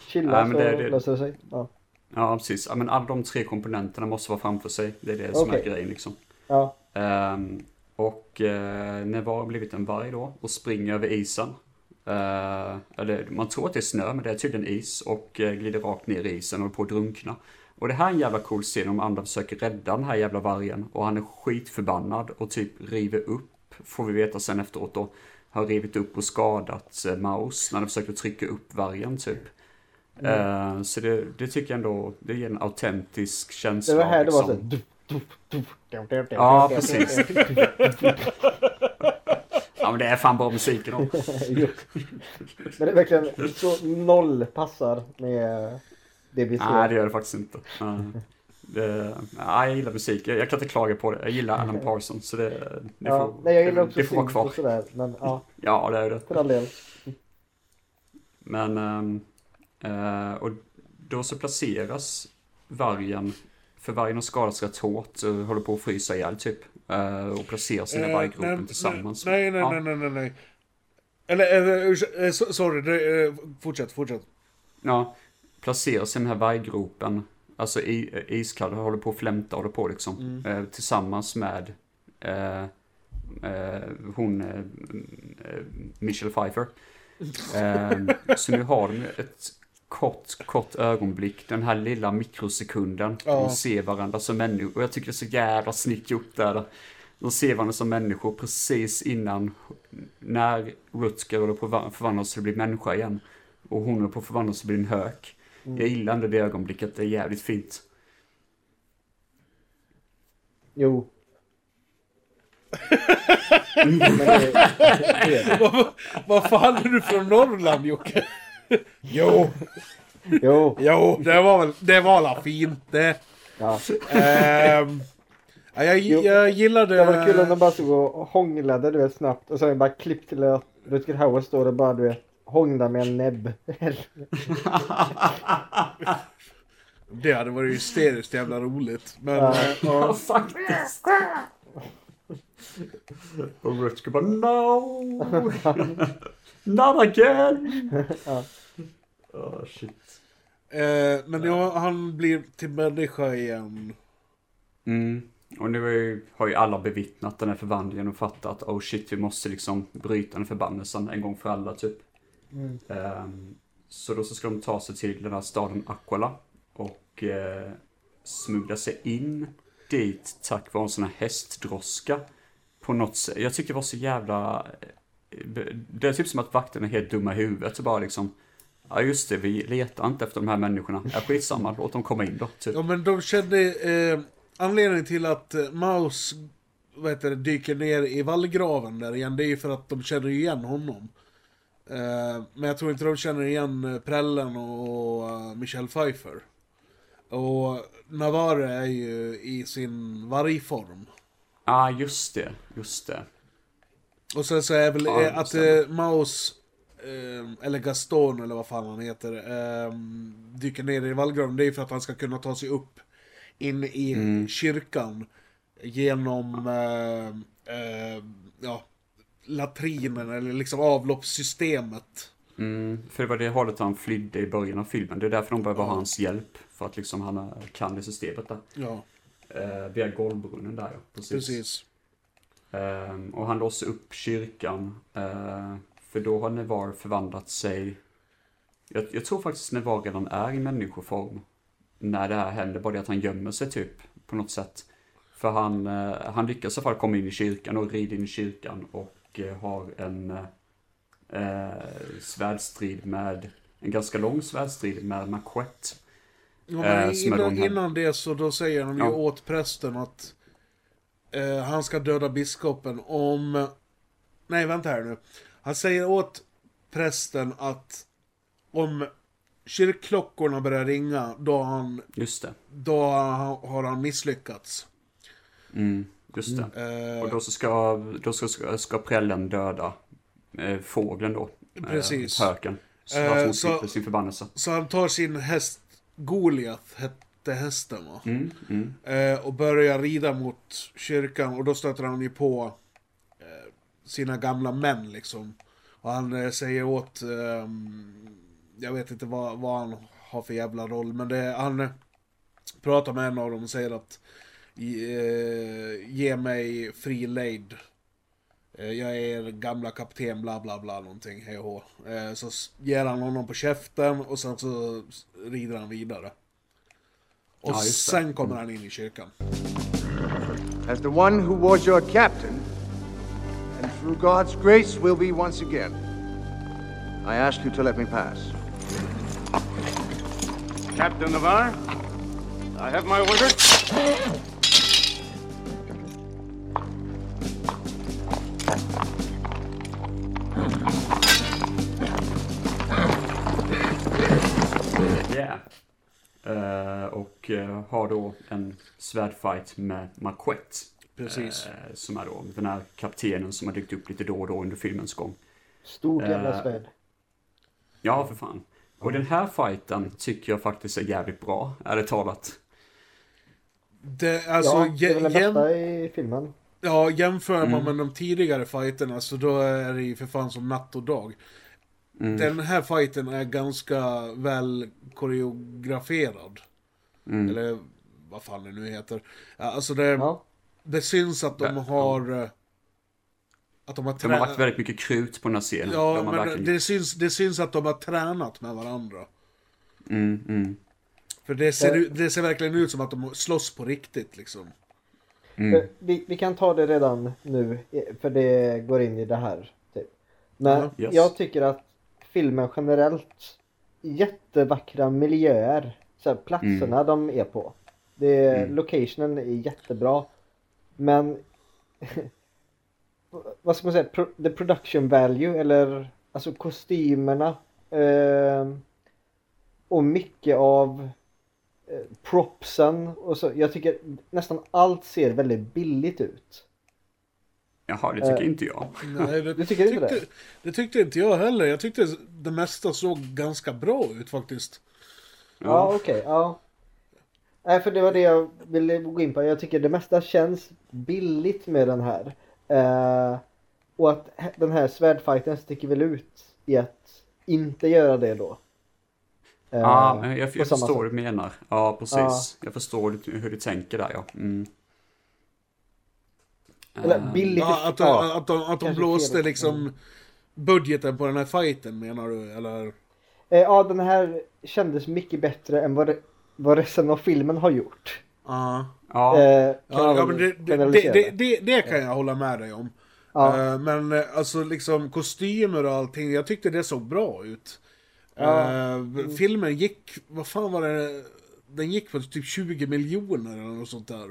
Chilla Nej, men så det- det- löser det sig. Ja. Ja, precis. Ja, men alla de tre komponenterna måste vara framför sig. Det är det som är Okej. grejen liksom. Ja. Ehm, och uh, Nevar har blivit en varg då och springer över isen. Eh, eller, man tror att det är snö, men det är tydligen is och eh, glider rakt ner i isen och håller på att drunkna. Och det här är en jävla cool scen om andra försöker rädda den här jävla vargen och han är skitförbannad och typ river upp, får vi veta sen efteråt då, har rivit upp och skadat eh, Maus när de försöker trycka upp vargen typ. Mm. Eh, så det, det tycker jag ändå, det ger en autentisk känsla. Det var här det var liksom. så... duff, Ja, precis. Ja men det är fan bra musiken då. Men det är verkligen så noll passar med det vi ser. Nej det gör det faktiskt inte. Nej. Det, nej, jag gillar musik, jag, jag kan inte klaga på det. Jag gillar Alan Parsons så det, det, ja, får, nej, jag gillar det, också det får vara kvar. och sådär. Men ja, Ja det är det. för all del. Men, eh, och då så placeras vargen, för vargen har skadats rätt hårt och håller på att frysa ihjäl typ. eh, och placeras i här Eh, varggropen nej, tillsammans. Nej, nej, Ja. nej, nej, nej, nej. Eller, eller sorry, fortsätt, fortsätt. Ja, placeras i den här varggropen. Alltså i, eh, iskall håller på att flämta håller på liksom. Mm. Eh, tillsammans med eh, eh, hon eh, eh, Michelle Pfeiffer. Eh, så nu har de ett kort, kort ögonblick. Den här lilla mikrosekunden. Ja. De ser varandra som människor. Och jag tycker det är så jävla snyggt gjort där. De ser varandra som människor precis innan, när Rutger håller på att förvandlas till att bli människa igen. Och hon håller på att förvandlas till att bli en hök. Mm. Jag gillar ändå det ögonblicket, det är jävligt fint. Jo. Vad- fan är du från Norrland Jocke? jo, Jo. jo, det var väl, det var la fint det. Ja. Ja, jag, Jo. jag gillade... Det var kul om de bara stod och hånglade du vet snabbt och sen bara klipp till att Rutger Hauer står och bara du vet hånglar med en näbb. Det hade varit hysteriskt jävla roligt. Men... Ja. eh, ja. faktiskt. Och Rutger bara no! Not again! Ja. Oh shit. Eh, men ja, han blir till människa igen. Mm. Och nu ju, har ju alla bevittnat den här förvandlingen och fattat att oh shit vi måste liksom bryta den förbannelsen en gång för alla typ. Mm. Ehm, så då så ska de ta sig till den här staden Aquala och eh, smuggla sig in dit tack vare en sån här hästdroska. På något sätt. Jag tyckte det var så jävla... Eh, det är typ som att vakterna är helt dumma i huvudet och bara liksom... Ja just det, vi letar inte efter de här människorna. Ja skitsamma, låt dem komma in då. Typ. Ja men de kände... Eh, anledningen till att eh, Maus vad heter det, dyker ner i vallgraven där igen, det är ju för att de känner igen honom. Eh, men jag tror inte de känner igen eh, Prellen och eh, Michelle Pfeiffer. Och Navarre är ju i sin vargform. Ja just det, just det. Och sen så är väl Ja, att eh, Maus, eh, eller Gaston eller vad fan han heter, eh, dyker ner i vallgraven. Det är för att han ska kunna ta sig upp in i Mm. kyrkan genom eh, latrinen eller liksom avloppssystemet. Mm, för det var det hållet han flydde i början av filmen. Det är därför de behöver ha hans hjälp. För att liksom han eh, kan det systemet där. Ja, Eh, via golvbrunnen där ja. Precis. precis. Ehm, och han låser upp kyrkan. eh, för då har Nevar förvandlat sig. Jag, jag tror faktiskt Nevar redan är i människoform. När det här händer. Bara det att han gömmer sig typ. På något sätt. För han, eh, han lyckas i alla fall komma in i kyrkan och rider in i kyrkan. Och eh, har en eh, eh, svärdstrid med. En ganska lång svärdstrid med Maquette. Ja, Eh, men då innan, innan det så då säger de ju Ja. åt prästen att eh, han ska döda biskopen om... Nej, vänta här nu. Han säger åt prästen att om kyrkklockorna börjar ringa, då han, Just det. då har han misslyckats. Mm, just det. Eh, Och då så ska, då så ska, ska prällen döda eh, fågeln då. Eh, Precis. Höken. Så Eh, så- sin förbannelse. Så han tar sin häst, Goliath hette hästen va? Mm, mm. Eh, och börjar rida mot kyrkan och då stöter han ju på eh, sina gamla män liksom. Och han eh, säger åt, ehm, jag vet inte vad, vad han har för jävla roll, men det, han eh, pratar med en av dem och säger att eh, ge mig fri lejd. Eh, Jag är er gamla kapten bla bla bla någonting, hej och hå. Eh, Så ger han honom på käften och sen så rider han vidare. Och Ja, sen kommer han in i kyrkan. As the one who was your captain, and through God's grace will be once again, I ask you to let me pass. Captain Navarre, I have my orders. Yeah. Eh, och eh, har då en svärdfight med Marquette. Precis. Eh, som är då den här kaptenen som har dykt upp lite då och då under filmens gång. Stort jävla svärd. Ja, för fan. Och den här fighten tycker jag faktiskt är jävligt bra, ärligt talat. Det, alltså, ja, det är väl det jäm- bästa i filmen. Ja, jämför man Mm. med de tidigare fighterna så då är det ju för fan som natt och dag. Mm. Den här fighten är ganska väl koreograferad. Mm. Eller vad fan det nu heter. Ja, Alltså det, det syns att de Ja. har... eh, Att de har De har lagt väldigt mycket krut på den här scenen. Ja, de men verkligen... det syns, det syns att de har tränat med varandra. Mm, mm. För det ser, Ja. det ser verkligen ut som att de slåss på riktigt liksom. Mm. Vi, vi kan ta det redan nu, för det går in i det här. Typ. Men Ja. Yes. jag tycker att filmen generellt, jättevackra miljöer, så här, platserna de är på. Det, Mm. Locationen är jättebra. Men vad ska man säga, pro, the production value eller alltså kostymerna eh, och mycket av propsen och så. Jag tycker nästan allt ser väldigt billigt ut. Jaha, det tycker Eh, inte jag. Nej, det, Du tycker inte det? det tyckte inte jag heller. Jag tyckte det mesta såg ganska bra ut faktiskt. Ja, okej. ja. Nej, för det var det jag ville gå in på. Jag tycker det mesta känns billigt med den här. Eh, och att den här svärdfighten sticker väl ut i att inte göra det då. Eh, Ja, men jag, jag förstår vad du menar. Ja, precis. Ja. Jag förstår hur du tänker där, ja. Mm. Eller Eh, billigt. Ja, att, ja, att, de, att de blåste liksom budgeten på den här fighten menar du? Eller? Eh, ja, den här kändes mycket bättre än vad, vad resten av filmen har gjort. Ja. Ja. Eh, kan Ja, men det, det, det, det, det, det kan jag hålla med dig om. Ja. Men alltså liksom kostymer och allting, jag tyckte det såg bra ut. Ja. Eh, filmen gick, vad fan var det? Den gick på typ 20 miljoner eller något sånt där.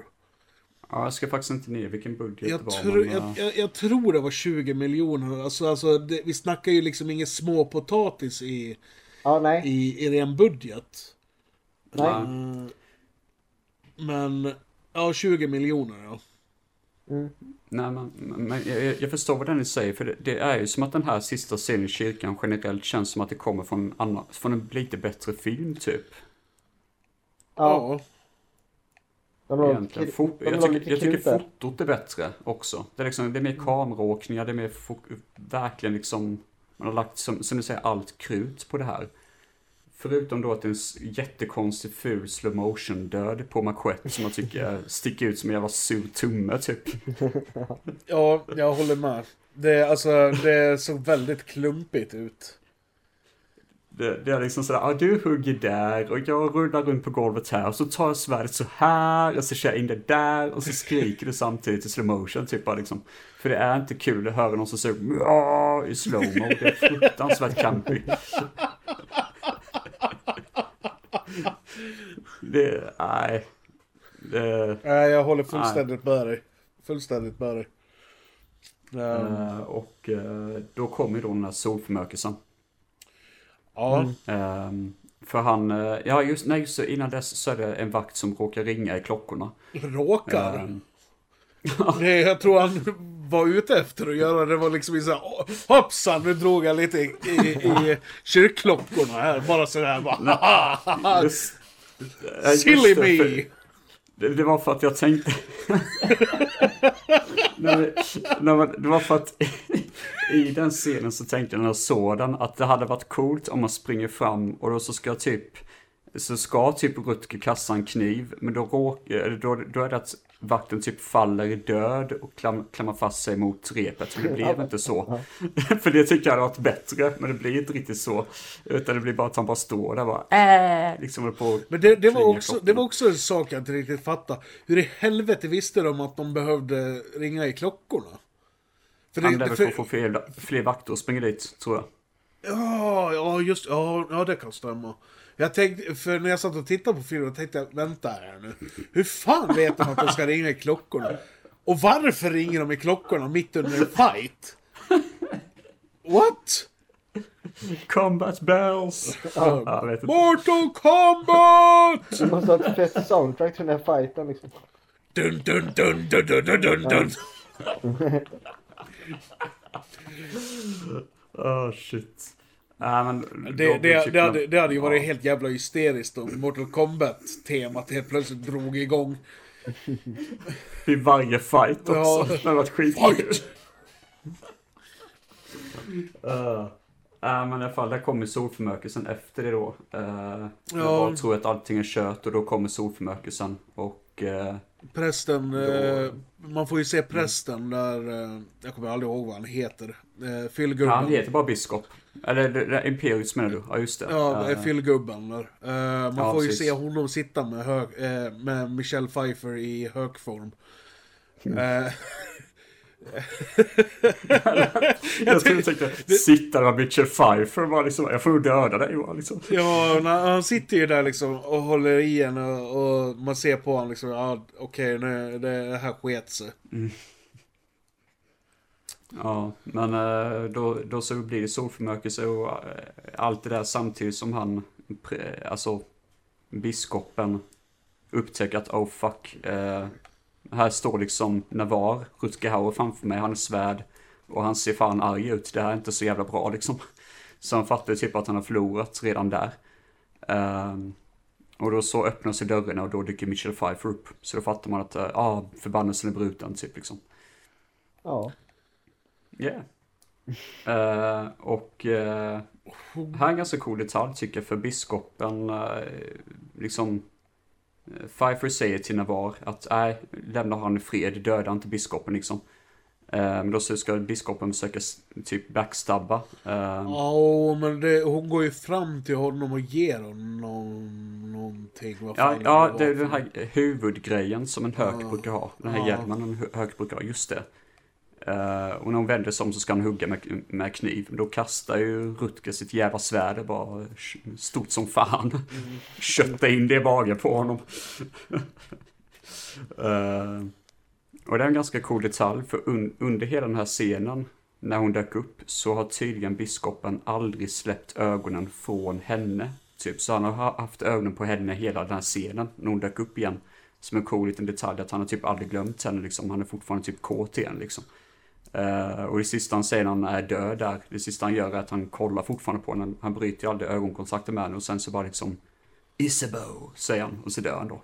Ja, jag ska faktiskt inte ner vilken budget Jag, det var. tro, men, jag, eh, jag, jag tror det var 20 miljoner. Alltså, alltså det, vi snackar ju liksom ingen småpotatis i, Ja, nej. i, i ren budget. Nej. Eh, men, ja 20 miljoner ja. Mm. Nej, men, men jag, jag förstår vad den säger, för det, det är ju som att den här sista scenen i kyrkan generellt känns som att det kommer från, en annan, från en lite bättre film, typ. Ja. Egentligen. lite, Fot- jag tycker, jag tycker fotot är bättre också. Det är, liksom, det är mer kameraåkningar, det är mer verkligen liksom, man har lagt som, som du säger allt krut på det här. Förutom då att det är en jättekonstig ful slow motion död på Marquette som jag tycker sticker ut som en jävla sur tumme typ. Ja, jag håller med. Det, alltså, det såg väldigt klumpigt ut. Det, det är liksom sådär, ja du hugger där och jag rullar runt på golvet här och så tar jag svärdet så här och så kör jag in det där och så skriker du samtidigt i slow motion typ bara liksom. För det är inte kul att höra någon som säger i slowmo, det är fruktansvärt campy. Det, nej. Det, Nej, jag håller fullständigt med dig. Fullständigt med dig. Eh, och eh, då kommer ju då den här solförmörkelsen. Ja. Ehm, för han, eh, ja just, nej, just innan dess så är det en vakt som råkar ringa i klockorna. Råkar? Ehm, Nej, jag tror han var ute efter att göra. Det var liksom så här, "Åh, hoppsan, nu drog jag lite i, i, i kyrkklockorna här, bara sådär bara, just- just Silly det, me! Det, det var för att jag tänkte... nej, nej, det var för att i den scenen så tänkte jag när jag såg den att det hade varit coolt om man springer fram och då så ska typ så ska typ Rutger kasta en kniv men då, råk, då, då är det att vakten typ faller död och klam, klamrar fast sig mot repet. Men det blev inte så. För det tycker jag hade varit bättre men det blir inte riktigt så. Utan det blir bara att han bara står där och bara äh, liksom på Men det, det, var också, klockan. det var också en sak jag inte riktigt fattade. Hur i helvete visste de att de behövde ringa i klockorna? För Han lär väl för- få fler, fler vakter och springa dit, tror jag. Ja, ja just ja, ja, det kan stämma. Jag tänkte, för när jag satt och tittade på filmen tänkte jag, vänta här nu. Hur fan vet de att de ska ringa i klockorna? Och varför ringer de i klockorna mitt under en fight? What? Combat bells! Ja, jag vet inte. Mortal Kombat! Du måste ha ett fett soundtrack till den här fighten liksom. Dun, dun, dun, dun, dun, dun, dun, dun. Oh shit. Nej men... Det, då det, det, hade, det hade ju varit helt jävla hysteriskt om Mortal Kombat-temat helt plötsligt drog igång. I varje fight också. Ja. Det hade varit skitkul. Uh, äh, men i alla fall, där kommer solförmörkelsen efter det då. Uh, Ja. Jag tror att allting är kört och då kommer solförmörkelsen. Och... eh, Prästen, eh, man får ju se prästen där, eh, jag kommer aldrig ihåg vad han heter. Eh, fyllgubben. han heter bara biskop. Eller Imperius menar du? Ja just det. Ja, Eh, fyllgubben där. Eh, man Ja, får ju precis. se honom sitta med, hög, eh, med Michelle Pfeiffer i högform. Eh, jag skulle tänka, sitta där med Mitchell Pfeiffer bara liksom, jag får nog döda dig bara liksom. Ja, han sitter ju där liksom och håller i en och, och man ser på honom liksom, ja okej, nu det, här sket sig. Ja, men eh, då, då så blir det solförmörkelse och eh, allt det där samtidigt som han, alltså biskopen upptäcker att oh fuck, eh, här står liksom Navar, Rutger Hauer framför mig, han är svärd och han ser fan arg ut, det här är inte så jävla bra liksom. Så han fattar typ att han har förlorat redan där. Eh, och då så öppnar sig dörrarna och då dyker Mitchell Pfeiffer upp. Så då fattar man att, ja, ah, förbannelsen är bruten typ liksom. Ja. Yeah. Eh, och eh, här är en ganska cool detalj tycker jag för biskopen eh, liksom eh, Pfeiffer säger till Navar att nej, lämna han i fred, döda inte biskopen liksom. Men då ska biskopen försöka typ backstabba. Ja, men det, hon går ju fram till honom och ger honom någon, någonting. Vad Ja, ja, var det är den här huvudgrejen som en hök brukar ha. Den här Ja. hjälmen en hö- hök brukar ha, just det. Eh, och när hon vänder sig om så ska han hugga med, med kniv. Då kastar ju Rutger sitt jävla svärd, bara stort som fan. Mm. Kötta in det i magen på honom. Eh, och det är en ganska cool detalj, för un, under hela den här scenen, när hon dök upp, så har tydligen biskopen aldrig släppt ögonen från henne. Typ, så han har ha- haft ögonen på henne hela den här scenen, när hon dök upp igen. Som en cool liten detalj, att han har typ aldrig glömt henne liksom. Han är fortfarande typ kåt igen liksom. Eh, och det sista han säger när han är död där, det sista han gör är att han kollar fortfarande på henne. Han bryter ju aldrig ögonkontakten med henne och sen så bara liksom Isabeau, säger han och så dör han då.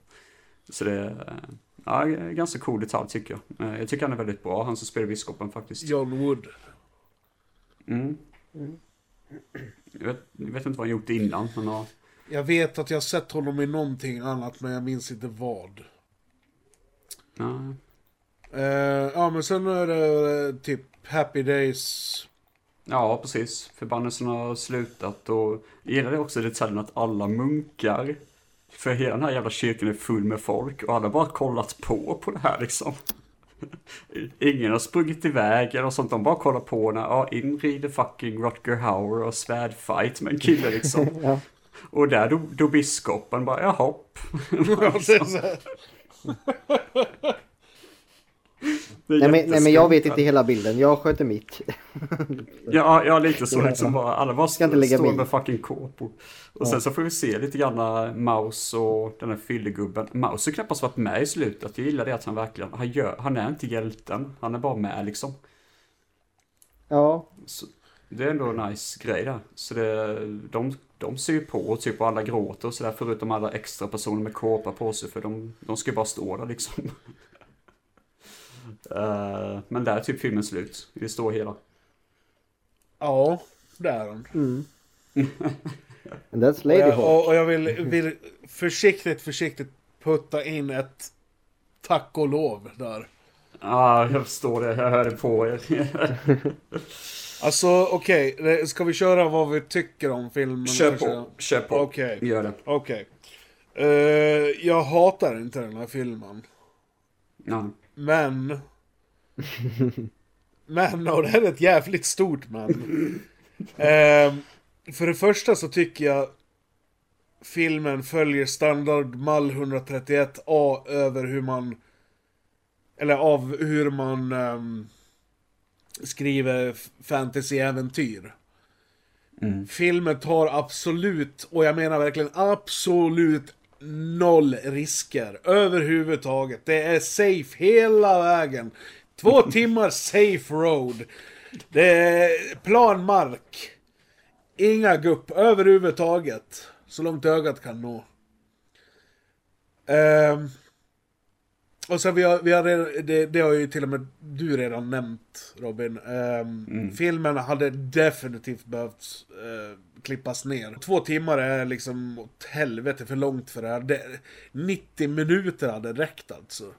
Så det är ja, en ganska cool detalj tycker jag. Eh, jag tycker han är väldigt bra, han som spelar biskopen faktiskt. John Wood. Mm. Jag, vet, jag vet inte vad han gjort innan, men ja. Jag vet att jag sett honom i någonting annat, men jag minns inte vad. ja. Eh, ja, men sen är det eh, typ Happy Days. Ja, precis. Förbannelsen har slutat och jag gillar det också detaljen att alla munkar, för hela den här jävla kyrkan är full med folk och alla har bara kollat på på det här liksom. Ingen har sprungit iväg eller sånt, de bara kollar på när, ja, in rider fucking Rutger Hauer och svärdfight med en kille liksom. Ja. Och där då, då biskopen bara, jaha. Ja, det är så här. Det är Nej men, nej men jag vet inte hela bilden, jag sköter mitt. Ja, ja lite så liksom alla bara Ska står med fucking kåpor. Och Ja. sen så får vi se lite grann Maus och den här fyllegubben. Maus har knappast varit med i slutet. Jag gillar det att han verkligen, han, gör, han är inte hjälten. Han är bara med liksom. Ja, Så det är ändå en nice grej där. Så det, de, de ser ju på typ och alla gråter och sådär förutom alla extra personer med kåpa på sig för de, de ska ju bara stå där liksom. Eh, men där är typ filmen slut i det stora hela. Ja, det är den. mm. And that's Lady Och jag, Hawk. och, och jag vill, vill försiktigt, försiktigt putta in ett tack och lov där. Ja, jag förstår det. Jag hörde på er. Alltså okej, okay, ska vi köra vad vi tycker om filmen? Kör på, kör på. Okej. Gör det. Okej. Eh, jag hatar inte den här filmen. Ja. Men... Men, och det här är ett jävligt stort men. Ehm, för det första så tycker jag filmen följer standard mall 131A över hur man... Eller av hur man ehm, skriver fantasy-äventyr. Filmen tar absolut, och jag menar verkligen absolut noll risker överhuvudtaget. Det är safe hela vägen. Två timmar safe road. Det är plan mark. Inga gupp överhuvudtaget. Så långt ögat kan nå. Ehm, och sen vi har, vi har redan, det, det har ju till och med du redan nämnt Robin. Ehm, Filmen hade definitivt behövt eh, klippas ner. Två timmar är liksom åt helvete för långt för det här. Det, 90 minuter hade räckt alltså.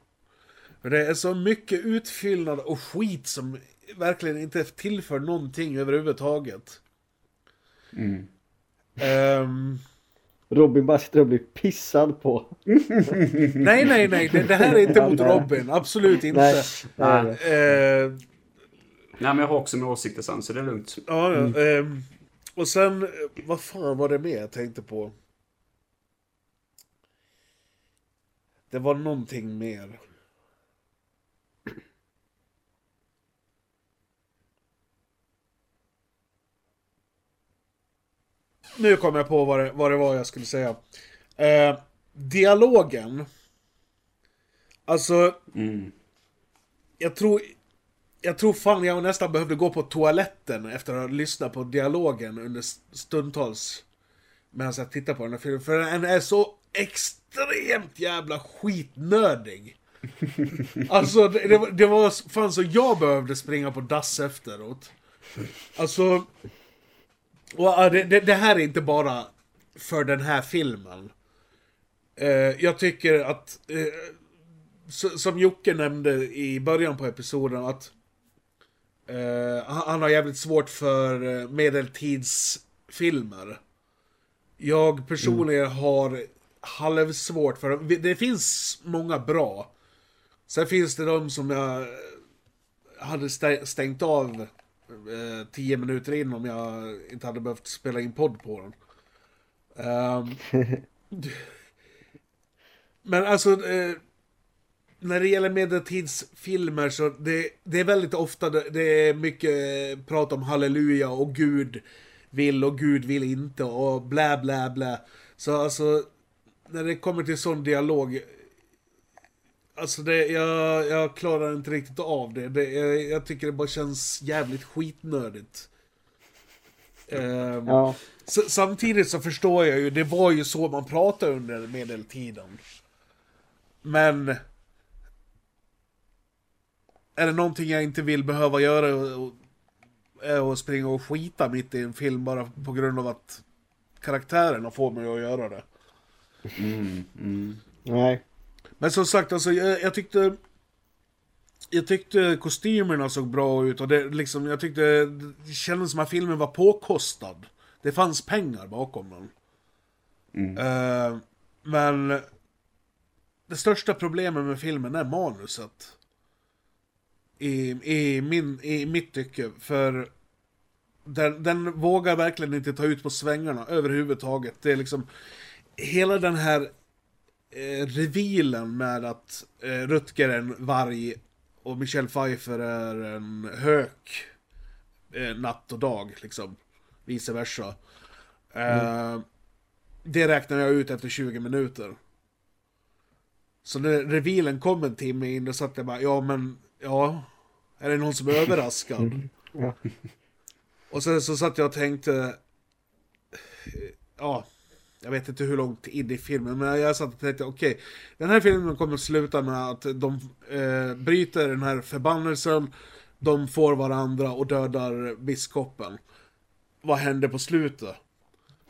För det är så mycket utfyllnad och skit som verkligen inte tillför någonting överhuvudtaget. Mm. Ehm, Robin bara sitter och blir pissad på. nej, nej, nej. Det, det här är inte mot. Robin. Absolut inte. Nej, nej, Eh, Nej, men jag har också mina åsikter sen, så det är lugnt. Ja, ja. Mm. ehm, och sen, eh, vad fan var det mer jag tänkte på? Det var någonting mer. Nu kom jag på vad det, vad det var jag skulle säga. Eh, dialogen. Alltså, Mm. jag tror... Jag tror fan jag nästan behövde gå på toaletten efter att ha lyssnat på dialogen under stundtals. Medan jag tittar på den här filmen. För den är så extremt jävla skitnördig. Alltså det, det var fan så jag behövde springa på dass efteråt. Alltså... Och, det, det, det här är inte bara för den här filmen. Eh, jag tycker att... Eh, s- som Jocke nämnde i början på episoden att eh, han, han har jävligt svårt för medeltidsfilmer. Jag personligen har halvsvårt för dem. Det finns många bra. Sen finns det de som jag hade stä- stängt av eh, tio minuter in om jag inte hade behövt spela in podd på den. Um, men alltså, eh, när det gäller medeltidsfilmer så det, det är väldigt ofta det, det är mycket prat om halleluja och Gud vill och Gud vill inte och blä blä blä. Så alltså, när det kommer till sån dialog Alltså det, jag, jag klarar inte riktigt av det. det jag, jag tycker det bara känns jävligt skitnödigt. Ehm, Ja. Samtidigt så förstår jag ju, det var ju så man pratade under medeltiden. Men... Är det någonting jag inte vill behöva göra är att springa och skita mitt i en film bara på grund av att karaktärerna får mig att göra det. Mm, mm. Nej. Men som sagt, alltså, jag, jag tyckte... Jag tyckte kostymerna såg bra ut och det, liksom, jag tyckte det kändes som att filmen var påkostad. Det fanns pengar bakom den. Eh, men det största problemet med filmen är manuset. I, i, min, I mitt tycke. För den, den vågar verkligen inte ta ut på svängarna överhuvudtaget. Det är liksom hela den här eh, revealen med att eh, Rutger är en varg och Michelle Pfeiffer är en hök eh, natt och dag, liksom. Vice versa. Eh, det räknar jag ut efter 20 minuter. Så när revealen kom en timme in, då satt jag bara, ja men, ja, är det någon som är överraskad? Ja. Och sen så satt jag och tänkte, ja, jag vet inte hur långt in i filmen, men jag satt och tänkte, okej, den här filmen kommer att sluta med att de eh, bryter den här förbannelsen, de får varandra och dödar biskopen. Vad händer på slutet?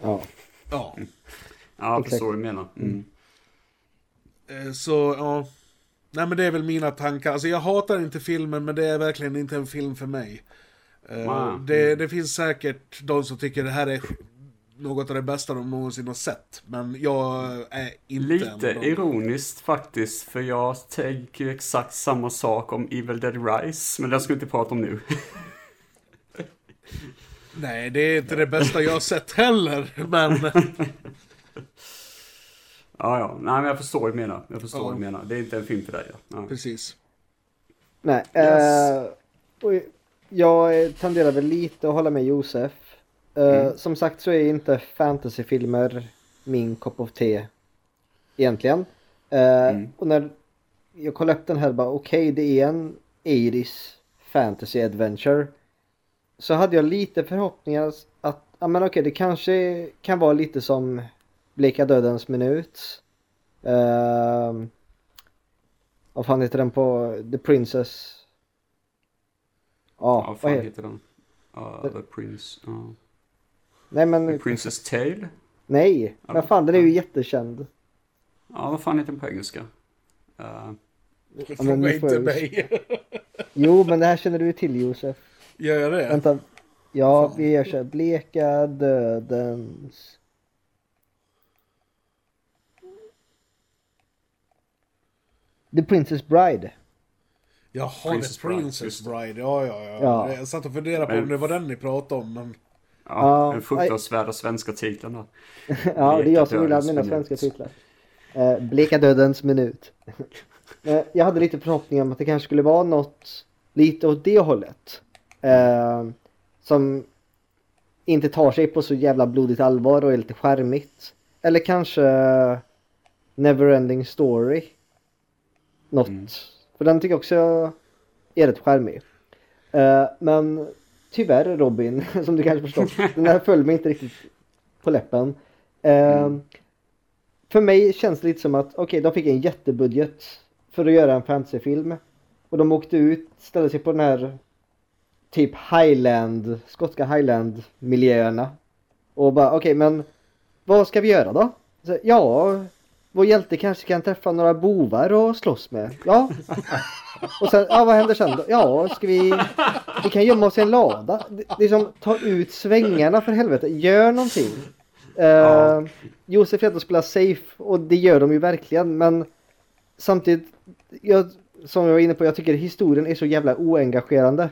Ja. Ja. Ja, jag förstår vad du menar. Mm. Eh, Så, ja. Nej men det är väl mina tankar. Alltså jag hatar inte filmen, men det är verkligen inte en film för mig. Eh, Wow. Det, det finns säkert de som tycker det här är något av det bästa de någonsin har sett. Men jag är inte en av Lite ironiskt faktiskt, för jag tänker exakt samma sak om Evil Dead Rise, men det ska vi inte prata om nu. Nej, det är inte det bästa jag har sett heller, men... Ja, ja. Nej, men jag förstår vad du menar. Jag förstår Ja. vad du menar. Det är inte en film för dig. Ja. Ja. Precis. Nej, Yes. eh, jag tenderar väl lite att hålla med Josef. Eh, Mm. Som sagt så är inte fantasyfilmer min kopp of te egentligen. Eh, Mm. Och när jag kollade upp den här bara okej det är en 80s fantasy adventure. Så hade jag lite förhoppningar att ja men okej det kanske kan vara lite som Bleka dödens minut. Uh, vad fan heter den på The Princess? Ja, Ja, vad fan heter den? Ja, The Prince. Ja. Nej men The Princess Tale? nej, men fan den är ju jättekänd. Ja, vad fan heter den på engelska? Uh, men Fråga får inte jag- mig. Jo men det här känner du till Josef. Gör jag det? Vänta. Ja, vi gör så här. Bleka dödens... The Princess Bride. Jaha, Princess The Bride, Princess det. Bride. Ja, ja, ja, Ja. Jag satt och funderade på Men- om det var den ni pratade om, men... ja, den fruktansvärda svenska titeln där. ja, det är jag som dödens mina minut. svenska titlar. Eh, Bleka dödens minut. Eh, jag hade lite förhoppning om att det kanske skulle vara något lite åt det hållet. Eh, som inte tar sig på så jävla blodigt allvar och är lite charmigt. Eller kanske Neverending Story. Något. För den tycker jag också är rätt charmig. Eh, men tyvärr Robin, som du kanske förstått, den här föll mig inte riktigt på läppen. Eh, För mig känns det lite som att, okej, de fick en jättebudget för att göra en fantasyfilm. Och de åkte ut, ställde sig på den här typ Highland, skotska Highland-miljöerna. Och bara, okej, men vad ska vi göra då? Så, ja, vår hjälte kanske kan träffa några bovar och slåss med. Ja. Och sen, ja vad händer sen då? Ja, ska vi... Vi kan gömma oss i en lada. Det, det är som, ta ut svängarna för helvete. Gör någonting. Uh, Josef Hedda spelar safe och det gör de ju verkligen men samtidigt, jag, som jag var inne på, jag tycker historien är så jävla oengagerande.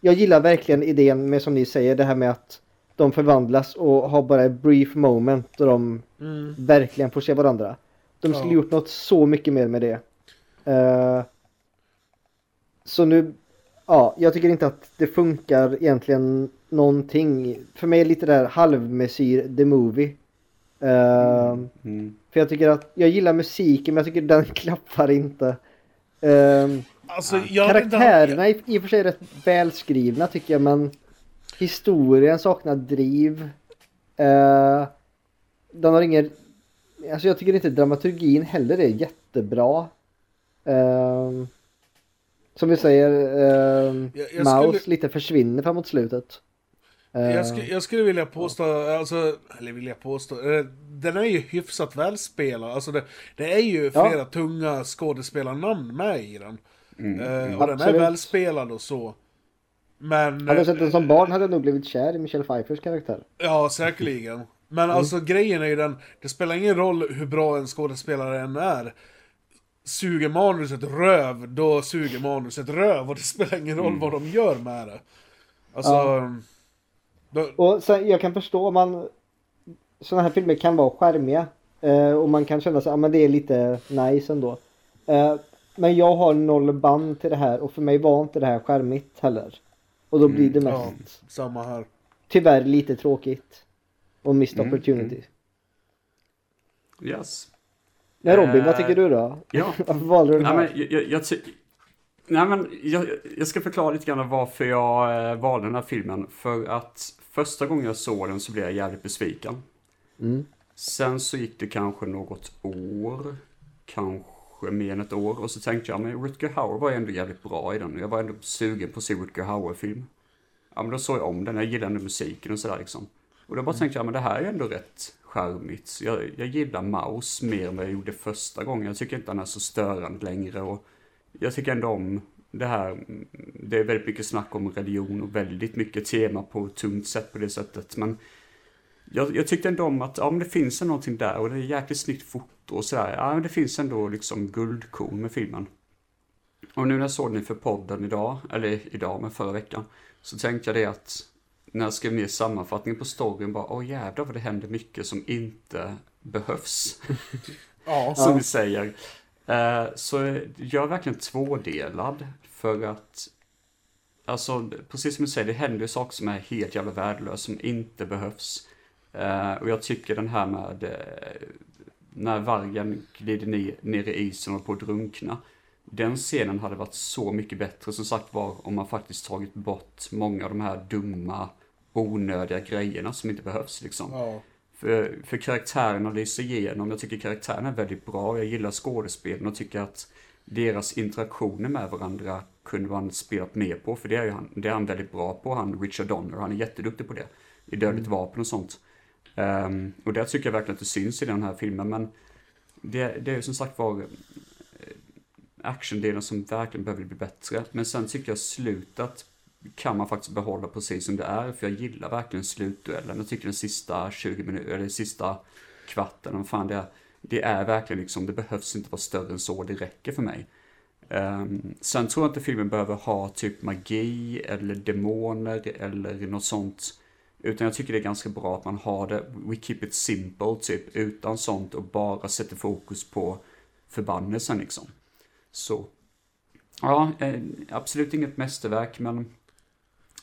Jag gillar verkligen idén med som ni säger, det här med att de förvandlas och har bara ett brief moment då de Mm. verkligen får se varandra. De skulle Ja. gjort något så mycket mer med det. Eh, så nu, ja, jag tycker inte att det funkar egentligen någonting. För mig är lite där halvmesyr the movie. Eh, Mm. För jag tycker att, jag gillar musiken men jag tycker den klappar inte. Eh, Alltså, jag... Karaktärerna är i och för sig rätt välskrivna tycker jag men historien saknar driv. Eh, den har ingen... Alltså jag tycker inte dramaturgin heller är jättebra. Eh, som vi säger, eh, Jag- jag Mouse skulle- lite försvinner framåt slutet. Eh, Jag, skulle, jag skulle vilja påstå, alltså, eller vilja påstå, eh, den är ju hyfsat välspelad. Alltså det, det är ju Ja. flera tunga skådespelarnamn med i den. Eh, och den är Absolut. välspelad och så. Men... hade jag sett eh, den som barn hade jag nog blivit kär i Michelle Pfeiffers karaktär. Ja, säkerligen. Men Mm. alltså grejen är ju den, det spelar ingen roll hur bra en skådespelare än är. Suger manuset röv, då suger manuset röv och det spelar ingen roll Mm. vad de gör med det. Alltså... Ja. Då, Och sen, jag kan förstå om man sådana här filmer kan vara charmiga eh, och man kan känna sig, ja men det är lite nice ändå. Eh, Men jag har noll band till det här och för mig var inte det här skärmigt heller. Och då blir det mest Ja, samma här. tyvärr lite tråkigt. Och missed Mm, opportunity. Yes. Nej Robin, vad Eh, tycker du då? Ja. Varför valde du den Nej, här? men jag, jag, Nej, men jag, jag ska förklara lite grann varför jag eh, valde den här filmen. För att första gången jag såg den så blev jag jävligt besviken. Mm. Sen så gick det kanske något år, kanske mer än ett år. Och så tänkte jag, men Rutger Hauer var ändå jävligt bra i den. Jag var ändå sugen på att se Rutger Hauer-film. Ja, men då såg jag om den. Jag gillade musiken och sådär liksom. Och då bara tänkte jag, men det här är ändå rätt charmigt. Jag, jag gillar Maus mer än vad jag gjorde första gången. Jag tycker inte han är så störande längre. Och jag tycker ändå om det här. Det är väldigt mycket snack om religion och väldigt mycket tema på ett tungt sätt på det sättet. Men jag, jag tyckte ändå om att ja, men det finns ändå någonting där och det är jäkligt snyggt foto och sådär. Ja, men det finns ändå liksom guldkorn med filmen. Och nu när jag såg den för podden idag, eller idag men förra veckan, så tänkte jag det att när jag skrev ner sammanfattningen på storyn bara, åh jävlar vad det händer mycket som inte behövs. Ja. som vi säger. Eh, så jag är verkligen tvådelad för att Alltså, precis som du säger, det händer ju saker som är helt jävla värdelösa, som inte behövs. Eh, och jag tycker den här med eh, när vargen glider ner, ner i isen och på att drunkna. Den scenen hade varit så mycket bättre som sagt var om man faktiskt tagit bort många av de här dumma, onödiga grejerna som inte behövs liksom. Ja. För, för karaktärerna lyser igenom. Jag tycker karaktärerna är väldigt bra. Jag gillar skådespelen och tycker att deras interaktioner med varandra kunde man spelat mer på. För det är, ju han, det är han väldigt bra på, han Richard Donner. Han är jätteduktig på det. I Dödligt vapen och sånt. Ehm, och det tycker jag verkligen att det syns i den här filmen. Men det, det är ju som sagt var eh, actiondelen som verkligen behöver bli bättre. Men sen tycker jag slutet kan man faktiskt behålla precis som det är. För jag gillar verkligen slutduellen. Jag tycker den sista 20 minuter, eller sista kvarten, vad fan det är. Det är verkligen liksom, det behövs inte vara större än så, det räcker för mig. Um, sen tror jag inte filmen behöver ha typ magi eller demoner eller något sånt. Utan jag tycker det är ganska bra att man har det, we keep it simple typ, utan sånt och bara sätter fokus på förbannelsen liksom. Så. Ja, eh, absolut inget mästerverk men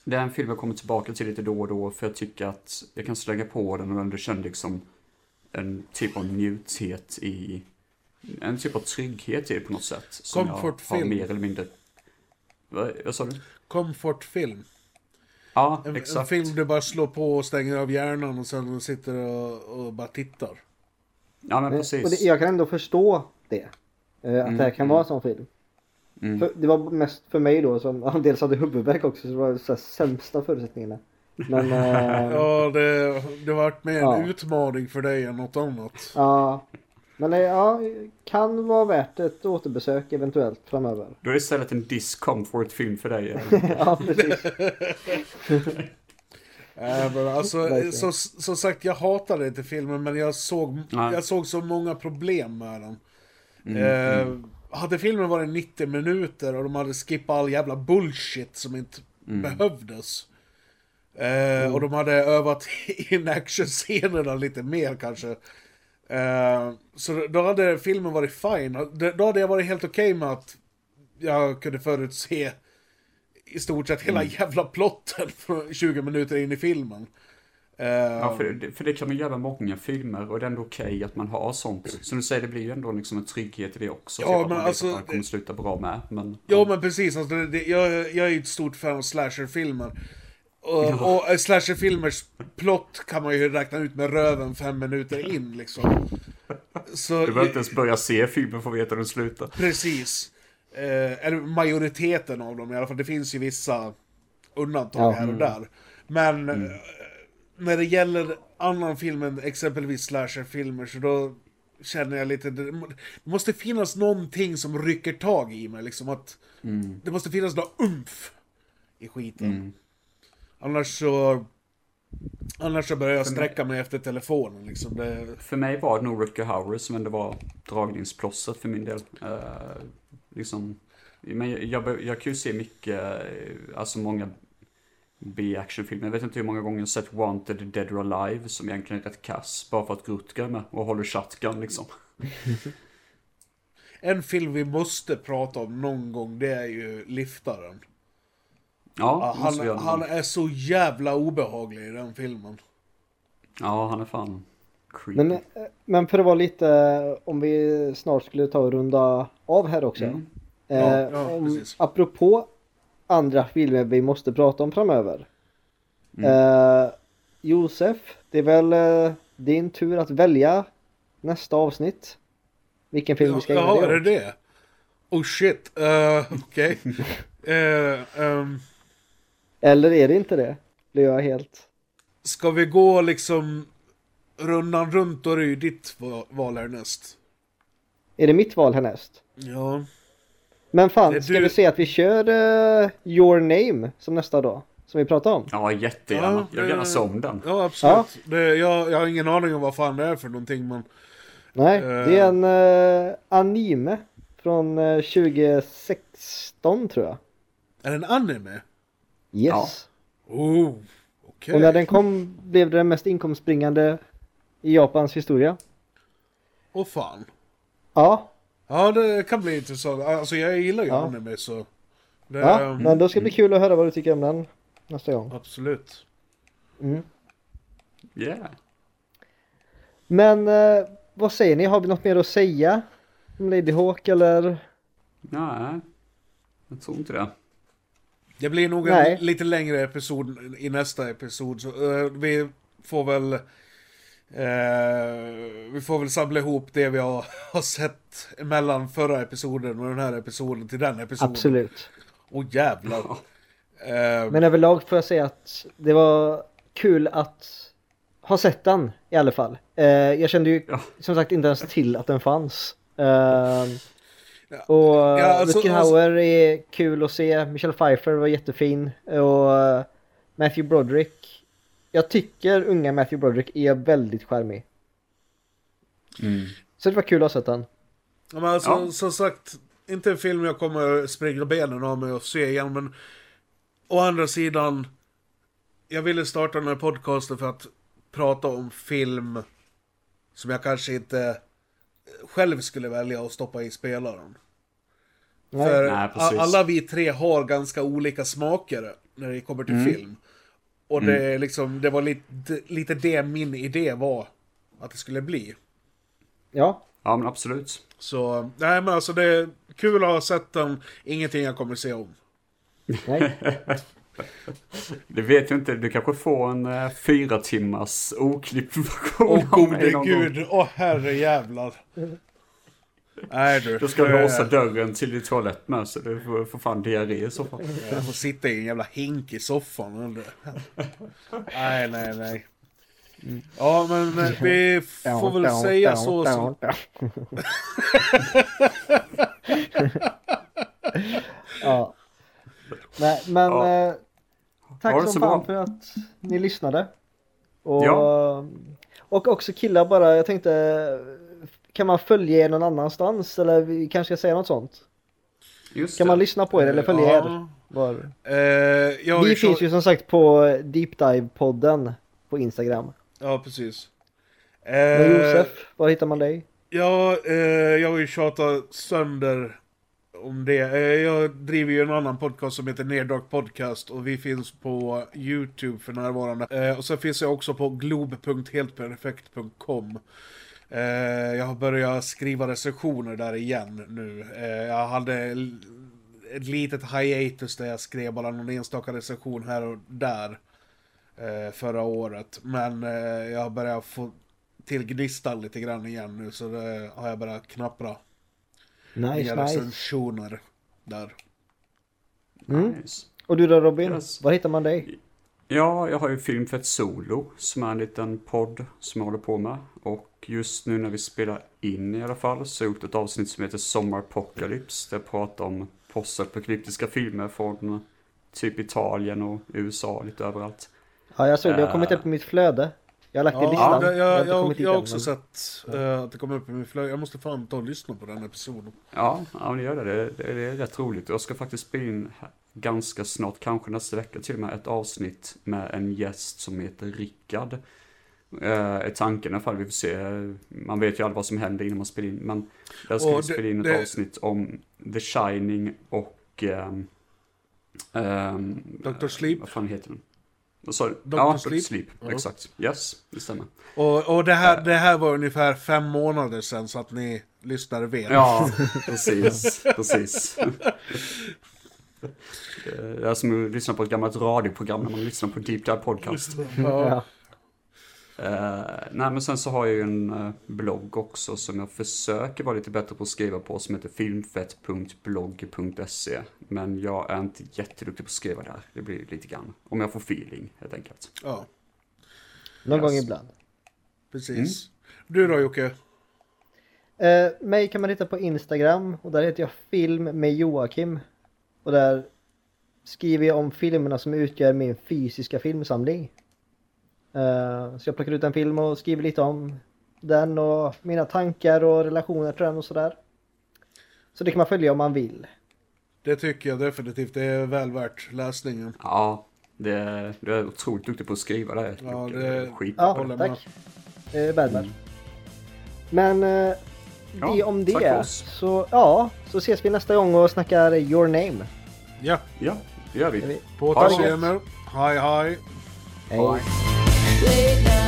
det är en film jag kommer tillbaka till lite då och då för jag tycker att jag kan slänga på den och ändå känna liksom en typ av njuthet i, en typ av trygghet i det på något sätt. Som jag har Comfortfilm. mer eller mindre, vad, vad sa du? Comfortfilm. Ja, En, en exakt. film du bara slår på och stänger av hjärnan och sen sitter och, och bara tittar. Ja men Men- precis. Och det, jag kan ändå förstå det. Eh, att Mm, det här kan mm. vara en sån film. Mm. För det var mest för mig då som dels hade huvudvärk också så det var så här sämsta förutsättningarna. Men eh, Ja, det, det har varit mer en Ja. utmaning för dig än något annat. ja. Men eh, ja, kan vara värt ett återbesök eventuellt framöver. Då är det istället en discomfort-film för dig. ja, precis. Äh, men alltså, så, som sagt, jag hatade inte filmen men jag såg, Nej. jag såg så många problem med den. Mm, eh, mm. Hade filmen varit 90 minuter och de hade skippat all jävla bullshit som inte Mm. behövdes. Eh, Och de hade övat in actionscenerna lite mer kanske. Eh, så då hade filmen varit fine. Då- hade jag varit helt okej med att jag kunde förutse i stort sett hela Mm. jävla plotten från 20 minuter in i filmen. Eh, Ja, för det, för det kan man göra många filmer och det är ändå okej att man har sånt. Som du säger, det blir ju ändå liksom en trygghet i det också. Ja, typ att men man vet alltså, att man kommer sluta bra med. Men, Ja men precis, alltså, det, det, jag, jag är ju ett stort fan av slasherfilmer. Och, Ja. och eh, slasherfilmers plott kan man ju räkna ut med röven fem minuter in liksom. Så, du behöver inte ens börja se filmen för att veta hur den slutar. Precis. Eh, eller majoriteten av dem i alla fall. Det finns ju vissa undantag Ja. här och Mm. där. Men Mm. När det gäller annan film än exempelvis slasherfilmer så då känner jag lite... Det må- det måste finnas någonting som rycker tag i mig liksom att... Mm. Det måste finnas något umf i skiten. Mm. Annars så... Annars så börjar jag sträcka mig efter telefonen liksom. Det, För mig var det nog Rutger Hauer som ändå var dragningsplåstret för min del. Eh, liksom, men jag, jag, jag kan ju se mycket, eh, alltså många B-actionfilmer. Jag vet inte hur många gånger jag sett Wanted, Dead or Alive som egentligen är rätt kass. Bara för att Rutger är med och håller shotgun liksom. en film vi måste prata om någon gång, det är ju Liftaren. Ja, han, han är så jävla obehaglig i den filmen. Ja, han är fan creepy. Men, men för att vara lite, om vi snart skulle ta och runda av här också. Mm. Eh, Ja, ja, om, precis. apropå andra filmer vi måste prata om framöver. Mm. Eh, Josef, det är väl eh, din tur att välja nästa avsnitt. Vilken film vi ska ägna Jaha, är det det åt. det? Oh shit, uh, okej. Eh, ehm, Eller är det inte det? Blir jag helt... ska vi gå liksom rundan runt och det är ju ditt va- val härnäst? Är det mitt val härnäst? Ja. Men fan, Det ska du- vi se att vi kör eh, Your Name som nästa dag? Som vi pratade om? Ja, jättegärna. jag vill gärna det- se om den. Ja, absolut. Det, jag, jag har ingen aning om vad fan det är för någonting, men... Nej, Eh. det är en eh, anime från eh, 2016 tror jag. Är det en anime? Yes. Oh, okej. Och när den kom blev det den mest inkomstbringande i Japans historia. Åh fan. Ja, Ja, det kan bli intressant. Alltså jag gillar ju Ja. anime så... Det, ja men då ska det bli kul att höra vad du tycker om den nästa gång. Absolut. Mm. Yeah. Men eh, vad säger ni? Har vi något mer att säga? Om Lady Hawk eller? Nej, jag tror inte det. Det blir nog Nej. en lite längre episod i nästa episod. Så, eh, vi får väl... eh, vi får väl samla ihop det vi har, har sett mellan förra episoden och den här episoden till den episoden. Absolut. Åh jävlar. Eh, Men överlag får jag säga att det var kul att ha sett den i alla fall. Eh, jag kände ju som sagt inte ens till att den fanns. Eh, och Ja, alltså- Rutger Hauer är kul att se. Michelle Pfeiffer var jättefin. Och eh, Matthew Broderick. Jag tycker unga Matthew Broderick är väldigt charmig. Mm. Så det var kul att ha sett den. Ja, men alltså, Ja. som sagt, inte en film jag kommer springa benen av mig och se igen, men å andra sidan, jag ville starta den här podcasten för att prata om film som jag kanske inte själv skulle välja att stoppa i spelaren. Nej. För Nej, alla vi tre har ganska olika smaker när det kommer till Mm. film. Och Mm. det, liksom, det var lite, lite det min idé var att det skulle bli. Ja. Ja, men absolut. Så, nej men alltså det är kul att ha sett den, ingenting jag kommer se om. Nej. Det vet jag inte, du kanske får en eh, fyra timmars oklippt version Åh gode gud, åh herre jävlar. Nej du. Då ska du eh, låsa dörren till din toalett med så du får, får fan diarré i så fall. Jag får sitta i en jävla hink i soffan. eller? nej, nej, nej. Ja, men vi får väl säga så. så. ja. Nej, men Ja. eh, tack så fan bra. för att ni lyssnade. Och, Ja. och också killar bara, jag tänkte, kan man följa er någon annanstans? Eller vi kanske ska säga något sånt? Just Kan det. man lyssna på er eller följa Ja. er? Var? Eh, har Vi finns ju som sagt på Deep Dive-podden på Instagram. Ja, precis. Men Eh, Josef, var hittar man dig? Ja, eh, jag har ju tjatat sönder om det. Eh, jag driver ju en annan podcast som heter Nerdark Podcast och vi finns på YouTube för närvarande. Eh, och sen finns jag också på glob.heltperfekt.com. Eh, jag har börjat skriva recensioner där igen nu. Eh, jag hade ett litet hiatus där jag skrev bara någon enstaka recension här och där eh, förra året. Men eh, jag har börjat få till gnistan lite grann igen nu så det har jag börjat knappra Nice, nya nice. recensioner där. Mm. Nice. Och du då Robin? Yes. Var hittar man dig? Ja, jag har ju Filmfett Solo som är en liten podd som jag håller på med. Just nu när vi spelar in i alla fall så har jag gjort ett avsnitt som heter Sommarpocalypse. Där jag pratar om postapokalyptiska filmer från typ Italien och USA lite överallt. Ja, jag såg det. Jag har Eh, kommit upp i mitt flöde. Jag har lagt det i Ja, listan. det, har jag, inte jag, kommit dit jag har också men- sett eh, att det kommer upp i min flöde. Jag måste fan ta och lyssna på den episoden. Ja, ja men gör det. Det, det. det är rätt roligt. Jag ska faktiskt spela in ganska snart, kanske nästa vecka till och med, ett avsnitt med en gäst som heter Rickard. Eh, är tanken i alla fall. Vi får se. Man vet ju aldrig vad som händer innan man spelar in. Men där ska Och vi spela in ett det- avsnitt om The Shining och... ehm, ehm, Dr. Sleep. Vad fan heter den? Du? Dr. Ja, Dr. Sleep. Sleep. Ja. Exakt. Yes, det stämmer. Och, och det, här, det här var ungefär fem månader sedan så att ni lyssnare vet. Ja, precis. precis. Det är som att lyssna på ett gammalt radioprogram när man lyssnar på Deep Dive Podcast. Ja. Eh, nej men sen så har jag ju en eh, blogg också som jag försöker vara lite bättre på att skriva på som heter filmfett.blogg.se Men jag är inte jätteduktig på att skriva där. Det blir lite grann. Om jag får feeling helt enkelt. ja, Någon Yes. gång ibland. precis. Du då Jocke? Eh, mig kan man hitta på Instagram och där heter jag film med Joakim. Och där skriver jag om filmerna som utgör min fysiska filmsamling. Eh, så jag plockar ut en film och skriver lite om den och mina tankar och relationer till den och sådär. Så det kan man följa om man vill. Det tycker jag definitivt. Det är väl värt läsningen. Ja, det, du är otroligt duktig på att skriva där. Ja, det- Skit. Ja, tack. Det är väl värt. Men eh, Ja, det om det. Så ja, så ses vi nästa gång och snackar Your Name. Ja, Ja, det gör vi. på det återseende. Hej hej. Hej. Late night.